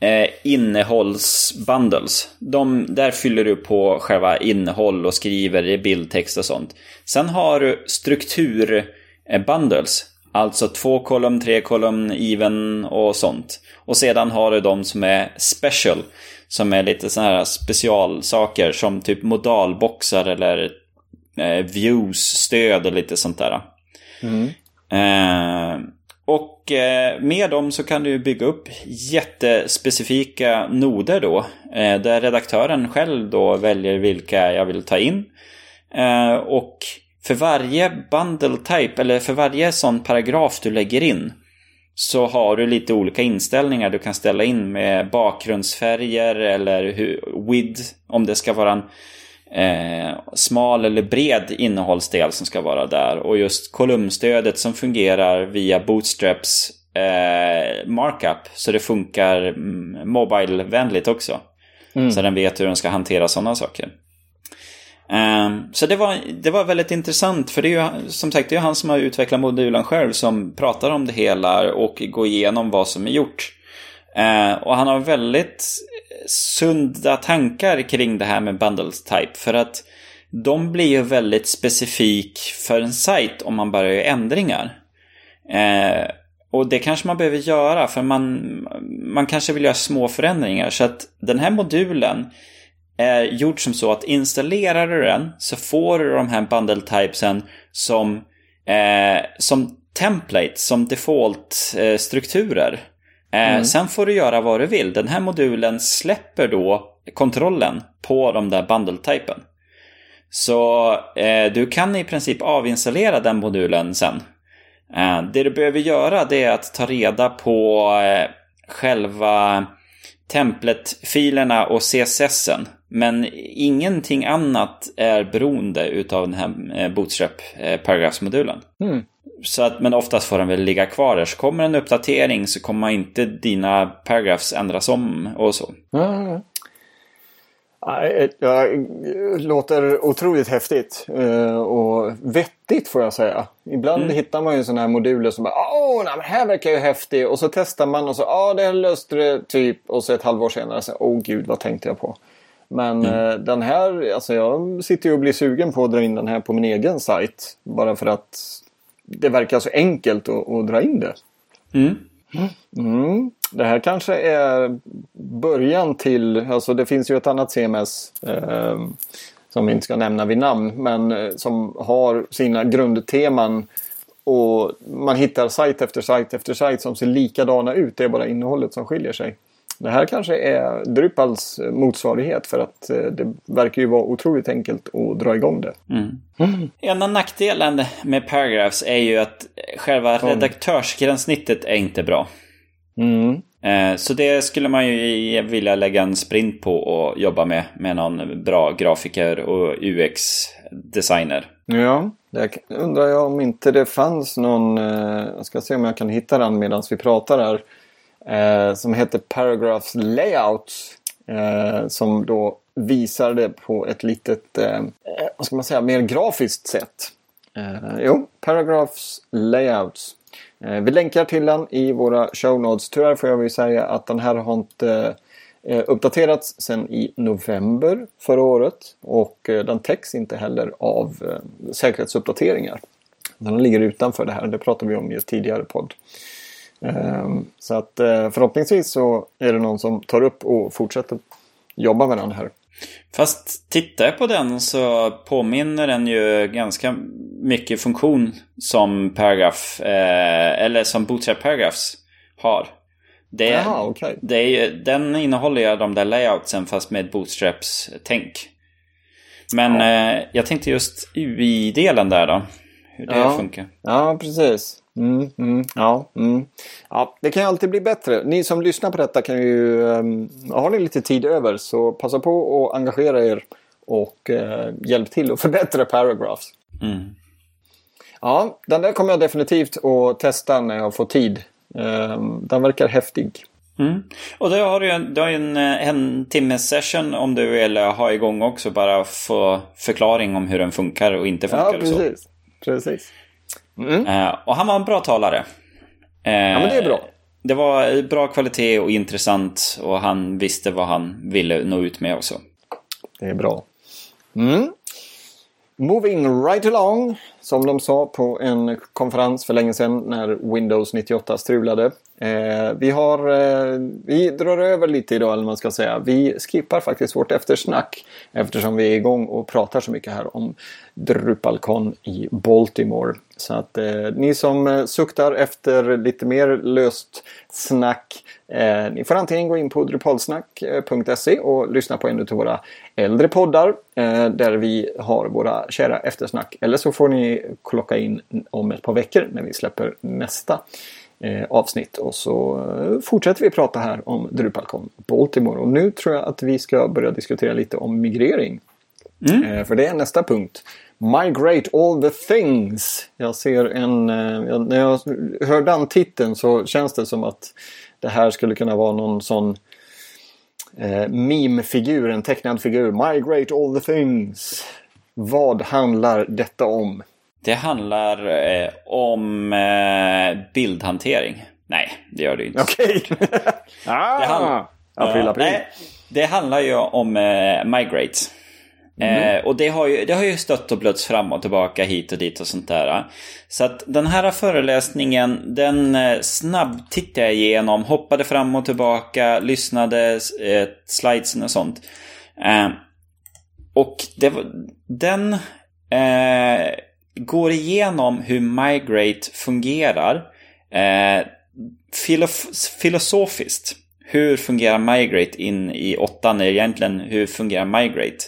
eh, innehållsbundles. De, där fyller du på själva innehåll och skriver i bildtext och sånt. Sen har du strukturbundles. Alltså två kolumn, tre kolumn, even och sånt. Och sedan har du de som är special. Som är lite sådana här specialsaker som typ modalboxar eller eh, views, stöd och lite sånt där. Mm. Eh, och eh, med dem så kan du bygga upp jättespecifika noder då. Eh, där redaktören själv då väljer vilka jag vill ta in. Eh, och för varje bundle type, eller för varje sån paragraf du lägger in så har du lite olika inställningar du kan ställa in med bakgrundsfärger eller hur, width, om det ska vara en eh, smal eller bred innehållsdel som ska vara där. Och just kolumnstödet som fungerar via Bootstraps eh, markup. Så det funkar mm, mobilevänligt också. Mm. Så den vet hur den ska hantera sådana saker. Um, så det var, det var väldigt intressant för det är ju som sagt det är han som har utvecklat modulen själv som pratar om det hela och går igenom vad som är gjort. Uh, och han har väldigt sunda tankar kring det här med Bundle type. För att de blir ju väldigt specifik för en sajt om man bara gör ändringar. Eh, och det kanske man behöver göra för man, man kanske vill göra små förändringar. Så att den här modulen är gjord som så att installerar du den så får du de här bundle typesen som, eh, som template, som default-strukturer. Eh, mm. Sen får du göra vad du vill. Den här modulen släpper då kontrollen på de där bundle-typen. Så eh, du kan i princip avinstallera den modulen sen. Eh, det du behöver göra det är att ta reda på eh, själva templet-filerna och CSSen. Men ingenting annat är beroende utav den här eh, Bootstrap eh. Mm. Så att, men oftast får den väl ligga kvar där. Så kommer en uppdatering så kommer inte dina paragraphs ändras om och så. Mm. Ja, låter otroligt häftigt eh, och vettigt får jag säga. Ibland mm. hittar man ju sådana här moduler som bara Åh, nej, men här verkar ju häftigt. Och så testar man och så ja, det löste det typ. Och så ett halvår senare så åh gud, vad tänkte jag på? Men mm. Eh, den här, alltså jag sitter ju och blir sugen på att dra in den här på min egen sajt. Bara för att det verkar så enkelt att, att dra in det. Mm. Mm. Det här kanske är början till, alltså det finns ju ett annat CMS eh, som vi inte ska nämna vid namn, men eh, som har sina grundteman och man hittar sajt efter sajt efter sajt som ser likadana ut. Det är bara innehållet som skiljer sig. Det här kanske är Drupals motsvarighet för att eh, det verkar ju vara otroligt enkelt att dra igång det. Mm. Mm. En av nackdelen med Paragraphs är ju att själva Som... redaktörsgränssnittet är inte bra. Mm. Eh, så det skulle man ju vilja lägga en sprint på och jobba med, med någon bra grafiker och UX-designer. Ja, det undrar jag om inte det fanns någon, eh, jag ska se om jag kan hitta den medan vi pratar här eh, som heter Paragraphs Layouts. Eh, som då visar det på ett litet, eh, eh, vad ska man säga, mer grafiskt sätt. Eh, jo, Paragraphs Layouts. Eh, vi länkar till den i våra show notes. Tyvärr får jag väl säga att den här har inte eh, uppdaterats sedan i november förra året. Och eh, den täcks inte heller av eh, säkerhetsuppdateringar. Den ligger utanför det här. Det pratade vi om i ett tidigare podd. Ehm, så att eh, förhoppningsvis så är det någon som tar upp och fortsätter jobba med den här. Fast tittar jag på den så påminner den ju ganska mycket funktion som Paragraph, eh, eller som Bootstrap Paragraphs har. Det, Jaha, okay. det är, den innehåller ju de där layoutsen fast med Bootstraps tänk. Men ja. eh, jag tänkte just UI-delen där då. Hur det ja. funkar. Ja, precis. Mm, mm, ja, mm. ja, det kan ju alltid bli bättre. Ni som lyssnar på detta kan ju... Um, har ni lite tid över så passa på att engagera er och uh, hjälp till att förbättra Paragraphs. Mm. Ja, den där kommer jag definitivt att testa när jag får tid. Um, den verkar häftig. Mm. Och då har du en, du har en, en timmes session om du vill ha igång också. Bara få förklaring om hur den funkar och inte funkar. Ja, precis. precis. Mm. Uh, och han var en bra talare. Ja, men det är bra. Det var bra kvalitet och intressant och han visste vad han ville nå ut med också. Det är bra. Mm. Moving right along, som de sa på en konferens för länge sedan när Windows 98 strulade. Eh, vi, har, eh, vi drar över lite idag, eller man ska säga. Vi skippar faktiskt vårt eftersnack eftersom vi är igång och pratar så mycket här om DrupalCon i Baltimore. Så att eh, ni som eh, suktar efter lite mer löst snack eh, ni får antingen gå in på drupalsnack.se och lyssna på en av våra äldre poddar eh, där vi har våra kära eftersnack. Eller så får ni klocka in om ett par veckor när vi släpper nästa eh, avsnitt. Och så fortsätter vi prata här om DrupalCon Baltimore. Och nu tror jag att vi ska börja diskutera lite om migrering. Mm. För det är nästa punkt. Migrate all the things. Jag ser en... När jag hör den titeln så känns det som att det här skulle kunna vara någon sån eh, meme-figur, en tecknad figur. Migrate all the things. Vad handlar detta om? Det handlar eh, om eh, bildhantering. Nej, det gör det inte. Okej. Okay. ah, det, hand april, april. Nej, det handlar ju om eh, Migrate. Mm. Eh, och det har, ju, det har ju stött och blötts fram och tillbaka hit och dit och sånt där. Så att den här föreläsningen, den eh, snabbtittade jag igenom, hoppade fram och tillbaka, lyssnade eh, slidesen och sånt. Eh, och det, den eh, går igenom hur Migrate fungerar eh, filof filosofiskt. Hur fungerar Migrate in i åttan? Egentligen, hur fungerar Migrate?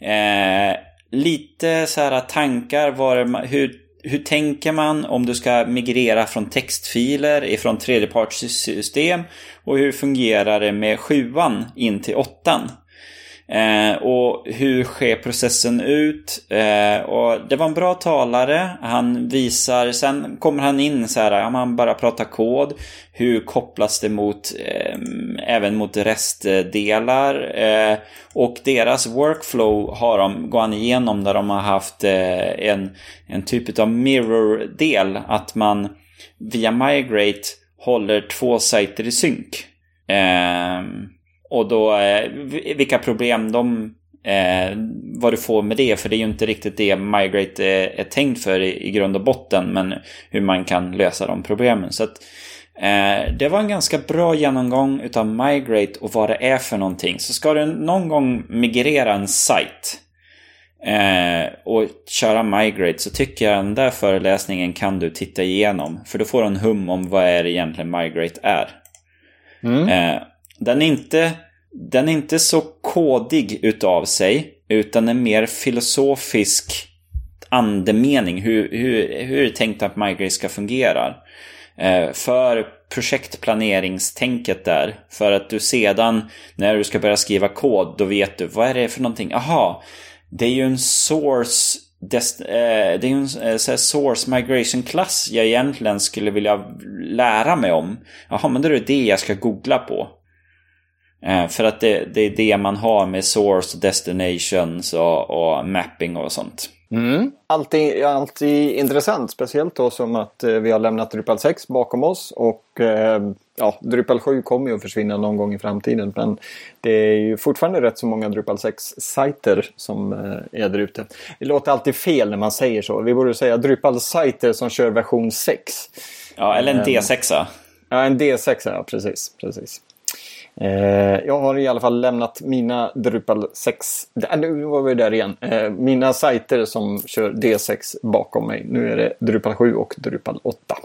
Eh, lite så här tankar, var, hur, hur tänker man om du ska migrera från textfiler ifrån tredjepartssystem och hur fungerar det med sjuan in till åttan? Eh, och hur sker processen ut? Eh, och det var en bra talare. Han visar, sen kommer han in så här, ja, man bara pratar kod. Hur kopplas det mot, eh, även mot restdelar? Eh, och deras workflow har de, går han igenom där de har haft eh, en, en typ av mirror-del. Att man via Migrate håller två sajter i synk. Eh, och då eh, vilka problem de eh, vad du får med det. För det är ju inte riktigt det Migrate är, är tänkt för i, i, grund och botten. Men hur man kan lösa de problemen. Så att eh, det var en ganska bra genomgång utav Migrate och vad det är för någonting. Så ska du någon gång migrera en sajt eh, och köra Migrate så tycker jag den där föreläsningen kan du titta igenom. För då får du en hum om vad är det egentligen Migrate är. Mm. Eh, den är inte, den är inte så kodig utav sig, utan en mer filosofisk andemening. Hur, hur, hur är det tänkt att Migrate ska fungera? Eh, för projektplaneringstänket där. För att du sedan, när du ska börja skriva kod, då vet du vad är det för någonting? Aha, det är ju en source eh, det är ju en eh, source migration klass jag egentligen skulle vilja lära mig om. Jaha, men då är det det jag ska googla på. Eh, för att det, det, är det man har med source, destinations och, och mapping och sånt. Mm. Alltid, alltid intressant, speciellt då som att eh, vi har lämnat Drupal 6 bakom oss och eh, ja, Drupal 7 kommer ju att försvinna någon gång i framtiden. Men det är ju fortfarande rätt så många Drupal 6-sajter som eh, är där ute. Det låter alltid fel när man säger så. Vi borde säga Drupal-sajter som kör version 6. Ja, eller en D6. Ja, en D6, ja precis. precis. Eh, jag har i alla fall lämnat mina Drupal 6, äh, nu var vi där igen, eh, mina sajter som kör D6 bakom mig. Nu är det Drupal 7 och Drupal 8.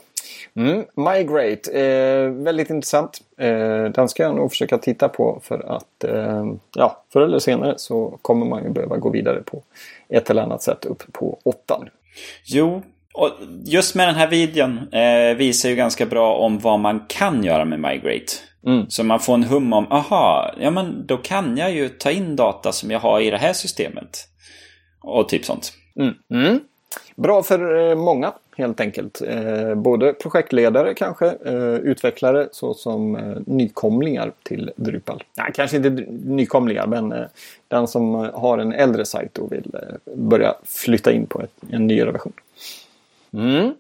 Mm, Migrate, eh, väldigt intressant. Eh, den ska jag nog försöka titta på för att eh, ja, förr eller senare så kommer man ju behöva gå vidare på ett eller annat sätt upp på åttan. Jo, och just med den här videon eh, visar ju ganska bra om vad man kan göra med Migrate. Mm. Så man får en hum om, aha, ja men då kan jag ju ta in data som jag har i det här systemet. Och typ sånt. Mm. Mm. Bra för eh, många helt enkelt. Eh, både projektledare kanske, eh, utvecklare såsom nykomlingar till Drupal. Nej, kanske inte nykomlingar men den som har en äldre sajt och vill börja flytta in på en nyare version. Mm.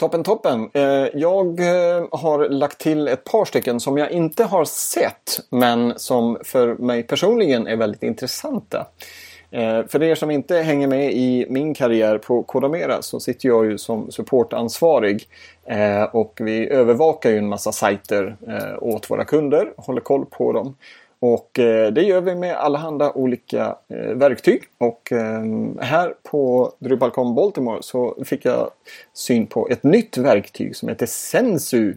Toppen, toppen. Eh, jag eh, har lagt till ett par stycken som jag inte har sett men som för mig personligen är väldigt intressanta. Eh, för er som inte hänger med i min karriär på Kodamera så sitter jag ju som supportansvarig och vi övervakar ju en massa sajter åt våra kunder, håller koll på dem. Och eh, det gör vi med allehanda olika eh, verktyg. Och eh, här på Drupalcon Baltimore så fick jag syn på ett nytt verktyg som heter Sensu.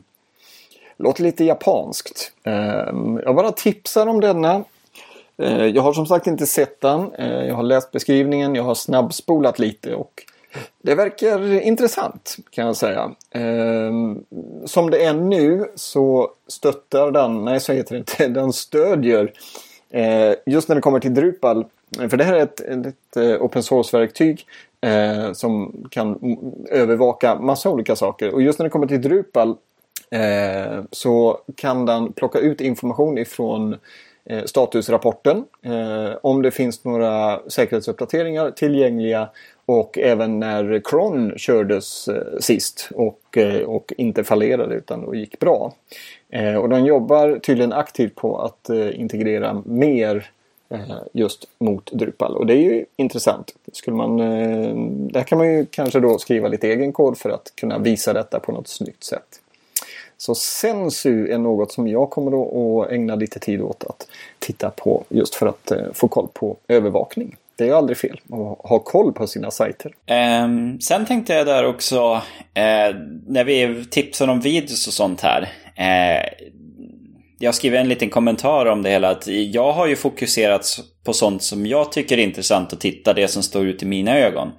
Låter lite japanskt. Ehm, jag bara tipsar om denna jag har som sagt inte sett den. Jag har läst beskrivningen, jag har snabbspolat lite och det verkar intressant kan jag säga. Ehm, som det är nu så stöttar den, nej så heter det inte, den stödjer eh, just när det kommer till Drupal. För det här är ett, ett eh, open source-verktyg eh, som kan övervaka massa olika saker. Och just när det kommer till Drupal eh, så kan den plocka ut information ifrån Eh, statusrapporten. Eh, om det finns några säkerhetsuppdateringar tillgängliga och även när Cron kördes eh, sist och, eh, och inte fallerade utan och gick bra. Eh, och de jobbar tydligen aktivt på att eh, integrera mer just mot Drupal och det är ju intressant. Skulle man, där kan man ju kanske då skriva lite egen kod för att kunna visa detta på något snyggt sätt. Så Sensu är något som jag kommer att ägna lite tid åt att titta på just för att eh, få koll på övervakning. Det är aldrig fel att ha koll på sina sajter. Um, sen tänkte jag där också, uh, när vi tipsar om videos och sånt här. Uh, jag skriver en liten kommentar om det hela. Att jag har ju fokuserat på sånt som jag tycker är intressant att titta, det som står ut i mina ögon.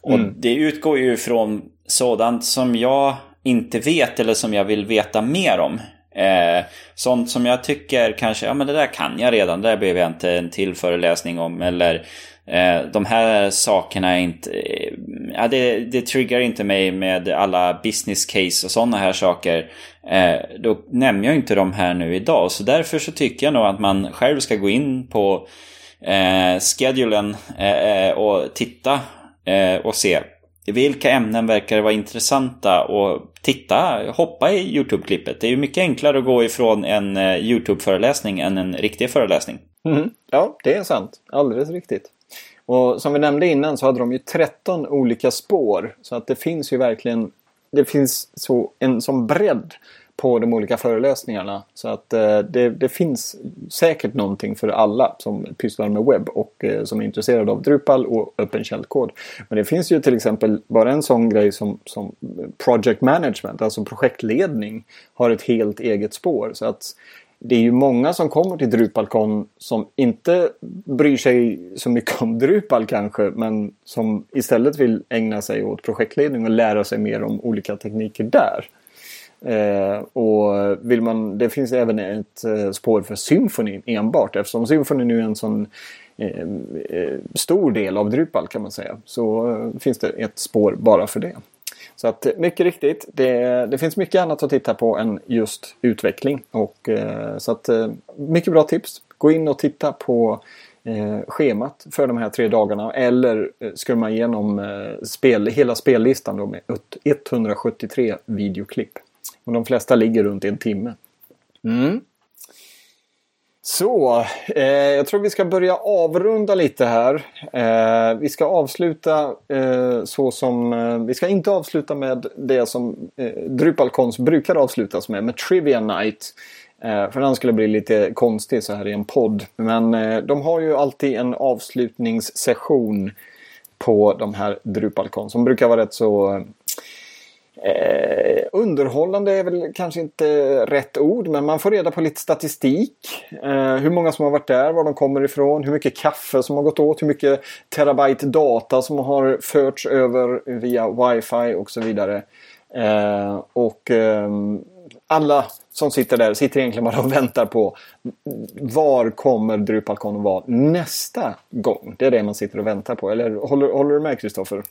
Och mm. det utgår ju från sådant som jag inte vet eller som jag vill veta mer om. Eh, sånt som jag tycker kanske, ja men det där kan jag redan, det där behöver jag inte en till föreläsning om. Eller eh, Eh, de här sakerna är inte, eh, ja det, det triggar inte mig med alla business case och sådana här saker. Eh, då nämner jag inte de här nu idag. Så därför så tycker jag nog att man själv ska gå in på eh, schedulen eh, och titta och se vilka ämnen verkar vara intressanta och titta, hoppa i YouTube-klippet. Det är ju mycket enklare att gå ifrån en YouTube-föreläsning än en riktig föreläsning. Mm. Ja, det är sant. Alldeles riktigt. Och som vi nämnde innan så hade de ju 13 olika spår. Så att det finns ju verkligen det finns så, en sån bredd på de olika föreläsningarna. Så att eh, det, det, finns säkert någonting för alla som pysslar med webb och eh, som är intresserade av Drupal och öppen källkod. Men det finns ju till exempel bara en sån grej som, som project management, alltså projektledning, har ett helt eget spår. Så att det är ju många som kommer till DrupalCon som inte bryr sig så mycket om Drupal kanske men som istället vill ägna sig åt projektledning och lära sig mer om olika tekniker där. Eh, och vill man, det finns även ett eh, spår för symfonin enbart eftersom symfonin nu är en sån eh, eh stor del av Drupal kan man säga. Så eh, finns det ett spår bara för det. Så att eh, mycket riktigt, det, det finns mycket annat att titta på än just utveckling. Och, eh, så att eh, mycket bra tips. Gå in och titta på eh, schemat för de här tre dagarna. Eller eh, skumma igenom eh, spel, hela spellistan då med 173 videoklipp. Och de flesta ligger runt en timme. Mm. Så, eh, jag tror vi ska börja avrunda lite här. Eh, vi ska avsluta eh, så som... Eh, vi ska inte avsluta med det som eh, Drupalcons brukar avslutas med, med Trivia Night. Eh, för den skulle bli lite konstig så här i en podd. Men eh, de har ju alltid en avslutningssession på de här Drupalcon som brukar vara rätt så Eh, underhållande är väl kanske inte rätt ord, men man får reda på lite statistik. Eh, hur många som har varit där, var de kommer ifrån, hur mycket kaffe som har gått åt, hur mycket terabyte data som har förts över via wifi och så vidare. Eh, och ehm, alla som sitter där sitter egentligen bara och väntar på var kommer Drupalcon att vara nästa gång? Det är det man sitter och väntar på. Eller håller, håller du med Kristoffer?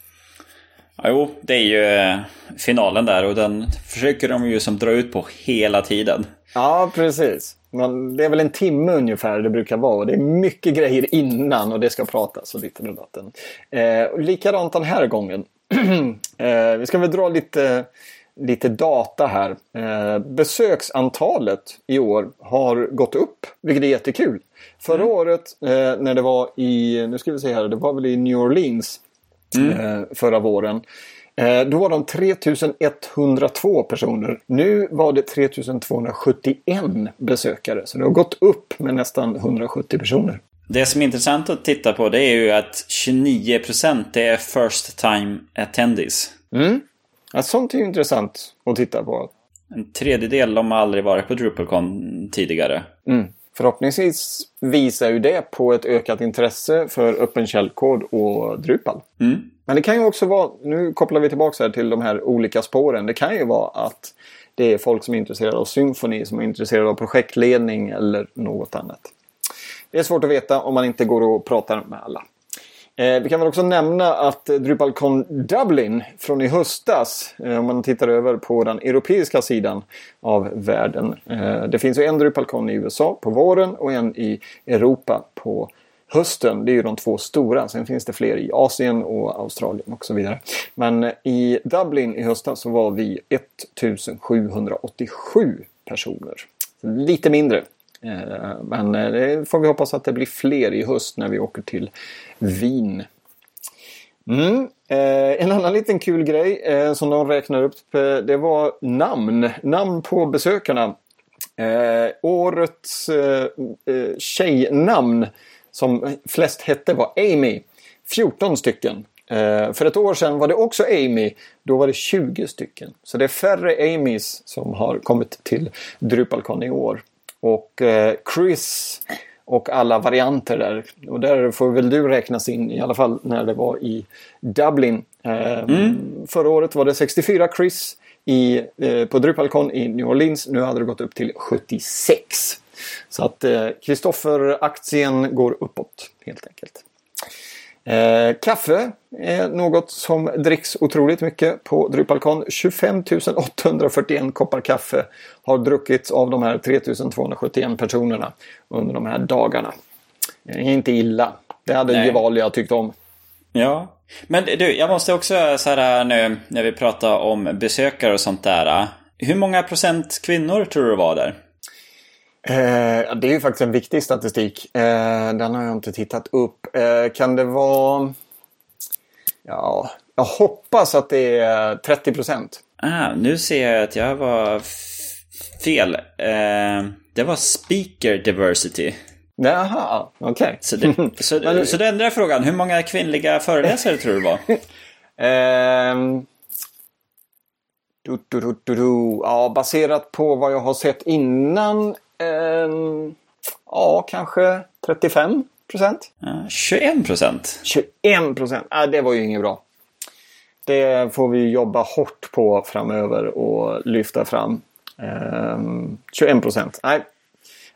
Jo, det är ju eh, finalen där och den försöker de ju som dra ut på hela tiden. Ja, precis. Men det är väl en timme ungefär det brukar vara. Och det är mycket grejer innan och det ska pratas och lite med datorn. Eh, likadant den här gången. eh, vi ska väl dra lite, lite data här. Eh, besöksantalet i år har gått upp, vilket är jättekul. Förra mm. året eh, när det var i, nu ska vi se här, det var väl i New Orleans mm. Eh, förra våren. Eh, då var de 3102 personer. Nu var det 3271 besökare. Så det har gått upp med nästan 170 personer. Det som är intressant att titta på det är ju att 29% det är first time attendees. Mm. Ja, sånt är ju intressant att titta på. En tredjedel de har aldrig varit på DrupalCon tidigare. Mm. Förhoppningsvis visar ju det på ett ökat intresse för öppen källkod och Drupal. Mm. Men det kan ju också vara, nu kopplar vi tillbaka här till de här olika spåren. Det kan ju vara att det är folk som är intresserade av symfoni, som är intresserade av projektledning eller något annat. Det är svårt att veta om man inte går och pratar med alla. Eh, vi kan väl också nämna att DrupalCon Dublin från i höstas, eh, om man tittar över på den europeiska sidan av världen. Eh, det finns ju en DrupalCon i USA på våren och en i Europa på hösten. Det är ju de två stora. Sen finns det fler i Asien och Australien och så vidare. Men eh, i Dublin i höstas så var vi 1787 personer. Lite mindre Eh, men eh, det får vi hoppas att det blir fler i höst när vi åker till Wien. Mm. Eh, en annan liten kul grej eh, som de räknar upp eh, det var namn. Namn på besökarna. Eh, årets eh, tjejnamn som flest hette var Amy. 14 stycken. för ett år sedan var det också Amy. Då var det 20 stycken. Så det är färre Amys som har kommit till Drupalcon i år. Och eh, Chris och alla varianter där. Och där får väl du räknas in i alla fall när det var i Dublin. Eh, mm. Förra året var det 64 Chris i, eh, på Drupalcon i New Orleans. Nu hade det gått upp till 76. Så att Kristoffer-aktien eh, går uppåt helt enkelt. Eh, kaffe är något som dricks otroligt mycket på Drupalcon. 25 841 koppar kaffe har druckits av de här 3271 personerna under de här dagarna. Det är inte illa. Det hade Gevalia tyckt om. Ja, men du, jag måste också så här nu när vi pratar om besökare och sånt där. Hur många procent kvinnor tror du var där? Eh, det är ju faktiskt en viktig statistik. Eh, den har jag inte tittat upp. Eh, kan det vara... Ja, jag hoppas att det är 30 procent. Ah, nu ser jag att jag var fel. Eh, det var speaker diversity. Jaha, okej. Okay. Så, det, så, Men, så då ändrar frågan. Hur många kvinnliga föreläsare tror du det var? Um, du, du, du, ja, baserat på vad jag har sett innan ja, kanske 35 procent. Ja, 21 procent? 21 procent. Ah, det var ju inget bra. Det får vi jobba hårt på framöver och lyfta fram. Um, 21 procent. Nej,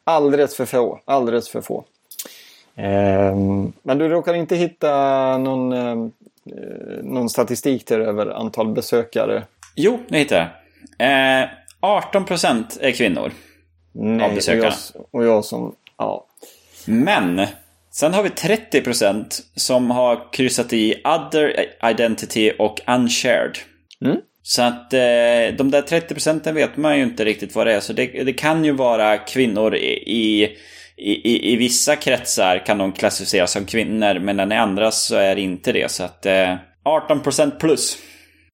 alldeles för få. Alldeles för få. Um, men du råkar inte hitta någon, um, någon statistik där över antal besökare? Jo, det hittar jag. Eh, 18 procent är kvinnor. Nej, av besökarna. Och jag, och jag som... Ja. Men sen har vi 30% som har kryssat i other identity och unshared. Mm. Så att eh, de där 30 procenten vet man ju inte riktigt vad det är. Så det, det kan ju vara kvinnor i, i i, vissa kretsar kan de klassificeras som kvinnor, men i andra så är det inte det. Så att eh, 18% plus.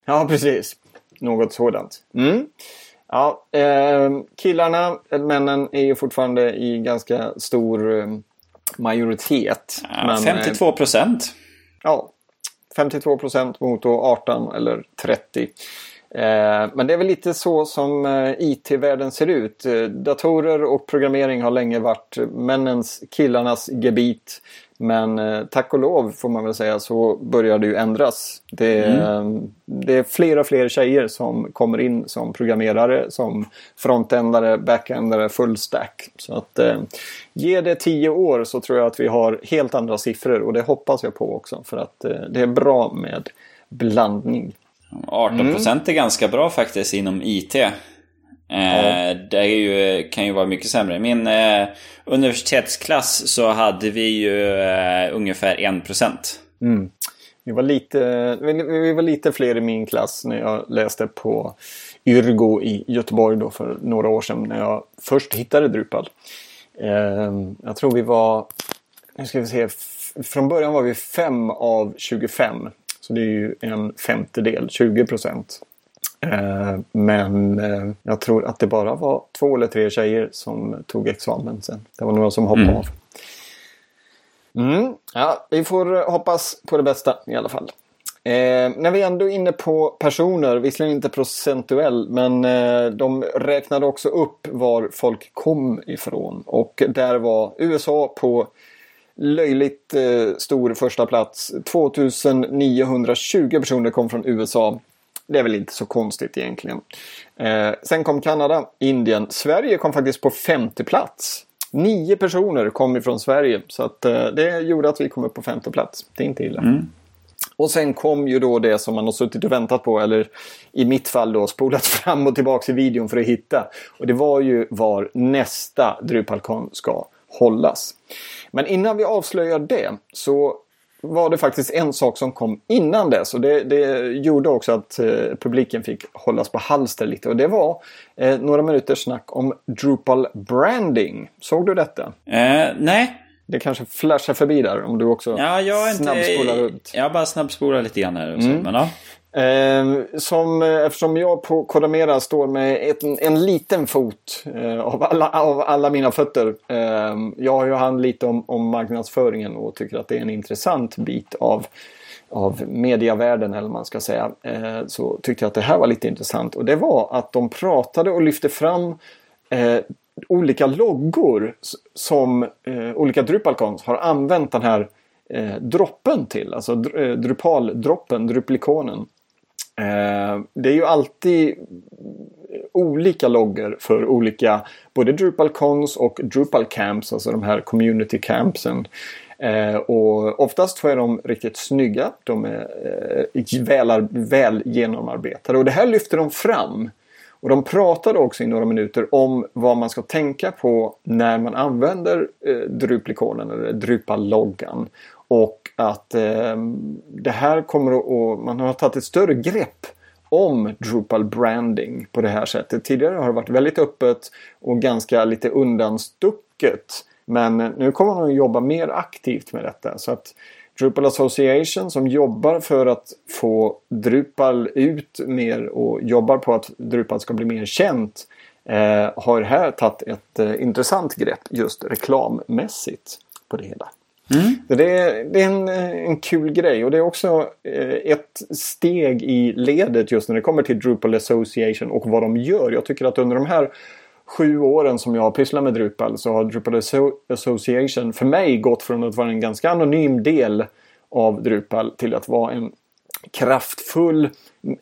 Ja, precis. Något sådant. Mm. Ja, eh, killarna, männen, är ju fortfarande i ganska stor eh, majoritet. Ja, men, 52 procent. Eh, ja, 52 procent mot 18 eller 30. Eh, men det är väl lite så som eh, IT-världen ser ut. Eh, datorer och programmering har länge varit männens, killarnas gebit. Men tack och lov får man väl säga så börjar det ju ändras. Det, mm. det är fler och fler tjejer som kommer in som programmerare, som frontändare, backändare, fullstack. Så att eh, ge det tio år så tror jag att vi har helt andra siffror och det hoppas jag på också för att eh, det är bra med blandning. 18 mm. procent är ganska bra faktiskt inom IT. Eh. Det ju, kan ju vara mycket sämre. I min eh, universitetsklass så hade vi ju eh, ungefär 1 procent. Mm. Vi, var lite, vi var lite fler i min klass när jag läste på Yrgo i Göteborg då för några år sedan när jag först hittade Drupal. Eh, jag tror vi var, nu ska vi se, från början var vi 5 av 25 så det är ju en femtedel, 20 procent. Eh, men eh, jag tror att det bara var två eller tre tjejer som tog examen sen. Det var några som hoppade mm. av. Mm, ja, vi får hoppas på det bästa i alla fall. Eh, när vi ändå är inne på personer, visserligen inte procentuell, men eh, de räknade också upp var folk kom ifrån. Och där var USA på löjligt eh, stor första plats. 2920 personer kom från USA. Det är väl inte så konstigt egentligen. Eh, sen kom Kanada, Indien. Sverige kom faktiskt på femte plats. Nio personer kom ifrån Sverige. Så att, eh, det gjorde att vi kom upp på femte plats. Det är inte illa. Mm. Och sen kom ju då det som man har suttit och väntat på, eller i mitt fall då spolat fram och tillbaka i videon för att hitta. Och det var ju var nästa DrupalCon ska hållas. Men innan vi avslöjar det så var det faktiskt en sak som kom innan dess och det, det gjorde också att eh, publiken fick hållas på halster lite och det var eh, några minuters snack om Drupal branding. Såg du detta? Eh, nej. Det kanske flashar förbi där om du också ja, jag snabbspolar runt. Jag bara snabbspolar lite grann här. Och så, mm. men, ja. Ehm, eh, som, eftersom jag på Kodamera står med ett, en liten fot eh, av, alla, av alla mina fötter. Eh, jag har ju hand lite om, om marknadsföringen och tycker att det är en intressant bit av, av mediavärlden eller man ska säga. Eh, så tyckte jag att det här var lite intressant och det var att de pratade och lyfte fram eh, olika loggor som eh, olika Drupalcons har använt den här eh, droppen till. Alltså eh, Drupal-droppen, Druplikonen. Eh, det är ju alltid olika loggor för olika både Drupal Cons och Drupal Camps, alltså de här community campsen. Eh, och oftast så är de riktigt snygga. De är eh, väl, väl genomarbetade och det här lyfter de fram. Och de pratade också i några minuter om vad man ska tänka på när man använder eh, Drupalikonen eller Drupal-loggan. Och att eh, det här kommer att, man har tagit ett större grepp om Drupal branding på det här sättet. Tidigare har det varit väldigt öppet och ganska lite undanstucket. Men nu kommer man att jobba mer aktivt med detta. Så att Drupal Association som jobbar för att få Drupal ut mer och jobbar på att Drupal ska bli mer känt eh, har här tagit ett eh, intressant grepp just reklammässigt på det hela. Mm. Det, är, det är en, en kul grej och det är också eh, ett steg i ledet just när det kommer till Drupal Association och vad de gör. Jag tycker att under de här sju åren som jag har pysslat med Drupal så har Drupal Association för mig gått från att vara en ganska anonym del av Drupal till att vara en kraftfull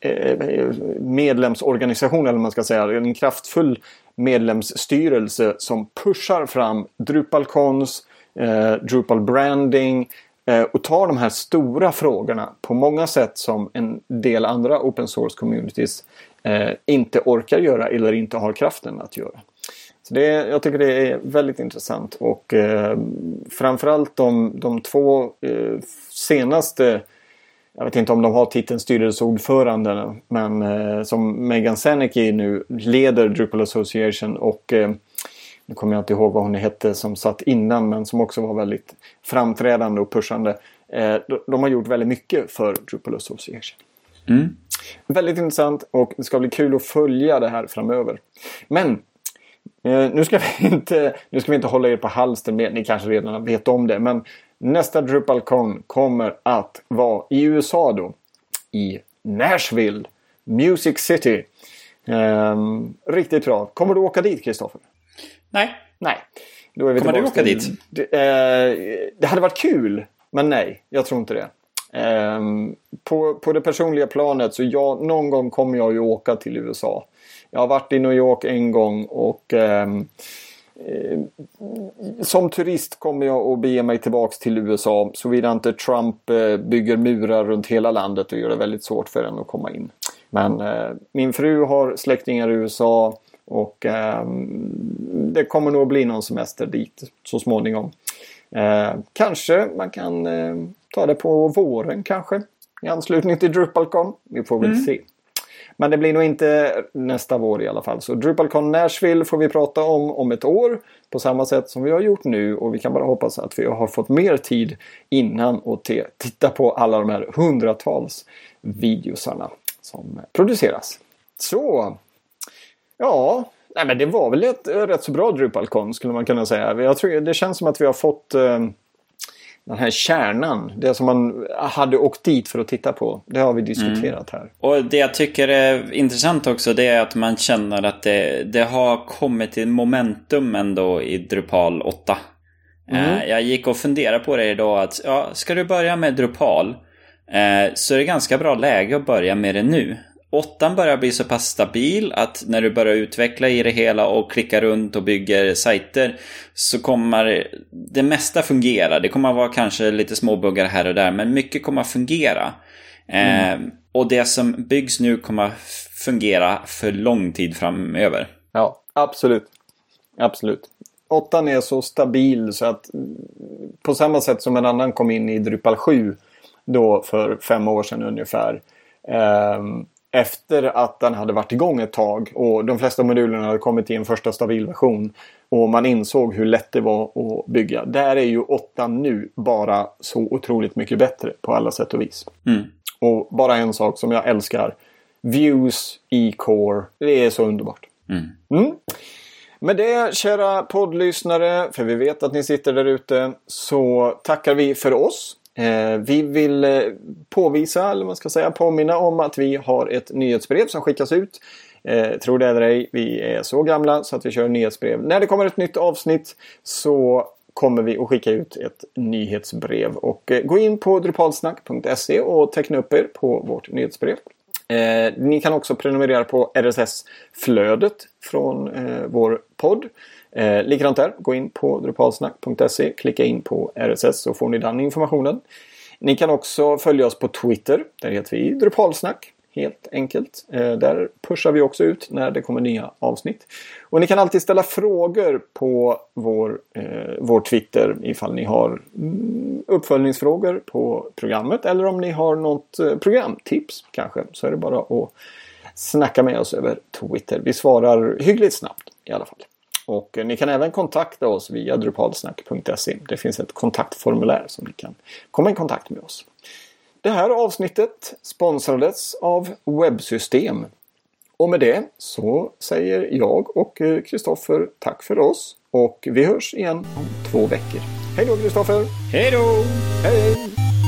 eh, medlemsorganisation eller man ska säga. En kraftfull medlemsstyrelse som pushar fram DrupalCons eh, Drupal branding eh, och tar de här stora frågorna på många sätt som en del andra open source communities eh, inte orkar göra eller inte har kraften att göra. Så det, jag tycker det är väldigt intressant och eh, framförallt de, de två eh, senaste jag vet inte om de har titeln styrelseordförande men eh, som Megan Senecki nu leder Drupal Association och eh, nu kommer jag inte ihåg vad hon hette som satt innan men som också var väldigt framträdande och pushande. Eh, de har gjort väldigt mycket för Drupal Association. Mm. Väldigt intressant och det ska bli kul att följa det här framöver. Men eh, nu, ska vi inte, nu ska vi inte hålla er på halster med, ni kanske redan vet om det. Men nästa DrupalCon kommer att vara i USA då. I Nashville, Music City. Um, riktigt bra. Kommer du åka dit Kristoffer? Nej. Nej. Då är vi Kommer du åka till, dit? Det, uh, det hade varit kul. Men nej, jag tror inte det. Um, på, på det personliga planet så jag, någon gång kommer jag ju åka till USA. Jag har varit i New York en gång och um, uh, som turist kommer jag att bege mig tillbaks till USA såvida inte Trump uh, bygger murar runt hela landet och gör det väldigt svårt för en att komma in. Men uh, min fru har släktingar i USA och ehm, det kommer nog att bli någon semester dit så småningom. Eh, kanske man kan eh, ta det på våren kanske. I anslutning till DrupalCon. Vi får väl mm. se. Men det blir nog inte nästa vår i alla fall. Så DrupalCon Nashville får vi prata om om ett år. På samma sätt som vi har gjort nu. Och vi kan bara hoppas att vi har fått mer tid innan och titta på alla de här hundratals videosarna som produceras. Så, ja, Nej, men det var väl ett rätt så bra DrupalCon skulle man kunna säga. Jag tror, det känns som att vi har fått eh, den här kärnan. Det som man hade åkt dit för att titta på. Det har vi diskuterat mm. här. Och det jag tycker är intressant också det är att man känner att det, det har kommit till momentum ändå i Drupal 8. Mm. Eh, jag gick och funderade på det idag att ja, ska du börja med Drupal eh, så är det ganska bra läge att börja med det nu. Åttan börjar bli så pass stabil att när du börjar utveckla i det hela och klicka runt och bygger sajter så kommer det mesta fungera. Det kommer att vara kanske lite småbuggar här och där men mycket kommer att fungera. Mm. Eh, och det som byggs nu kommer att fungera för lång tid framöver. Ja, absolut. Absolut. Åttan är så stabil så att på samma sätt som en annan kom in i Drupal 7 då för fem år sedan ungefär. Um, efter att den hade varit igång ett tag och de flesta modulerna hade kommit i en första stabil version och man insåg hur lätt det var att bygga. Där är ju 8 nu bara så otroligt mycket bättre på alla sätt och vis. Mm. Och bara en sak som jag älskar. Views i Core. Det är så underbart. Mm. Mm. Med det, kära poddlyssnare, för vi vet att ni sitter där ute, så tackar vi för oss. Eh, vi vill eh, påvisa, eller man ska säga påminna om att vi har ett nyhetsbrev som skickas ut. Eh, tror det eller ej, vi är så gamla så att vi kör nyhetsbrev. När det kommer ett nytt avsnitt så kommer vi att skicka ut ett nyhetsbrev. Och eh, gå in på drupalsnack.se och teckna upp er på vårt nyhetsbrev. Eh, ni kan också prenumerera på RSS-flödet från eh, vår podd. Eh, likadant där, gå in på drupalsnack.se, klicka in på RSS så får ni den informationen. Ni kan också följa oss på Twitter. Där heter vi Drupalsnack. Helt enkelt. Eh, där pushar vi också ut när det kommer nya avsnitt. Och ni kan alltid ställa frågor på vår, eh, vår Twitter ifall ni har mm, uppföljningsfrågor på programmet eller om ni har något eh, programtips kanske. Så är det bara att snacka med oss över Twitter. Vi svarar hyggligt snabbt i alla fall. Och ni kan även kontakta oss via drupalsnack.se. Det finns ett kontaktformulär som ni kan komma i kontakt med oss. Det här avsnittet sponsrades av Webbsystem. Och med det så säger jag och Kristoffer tack för oss. Och vi hörs igen om två veckor. Hej då Kristoffer! Hej då! Hej!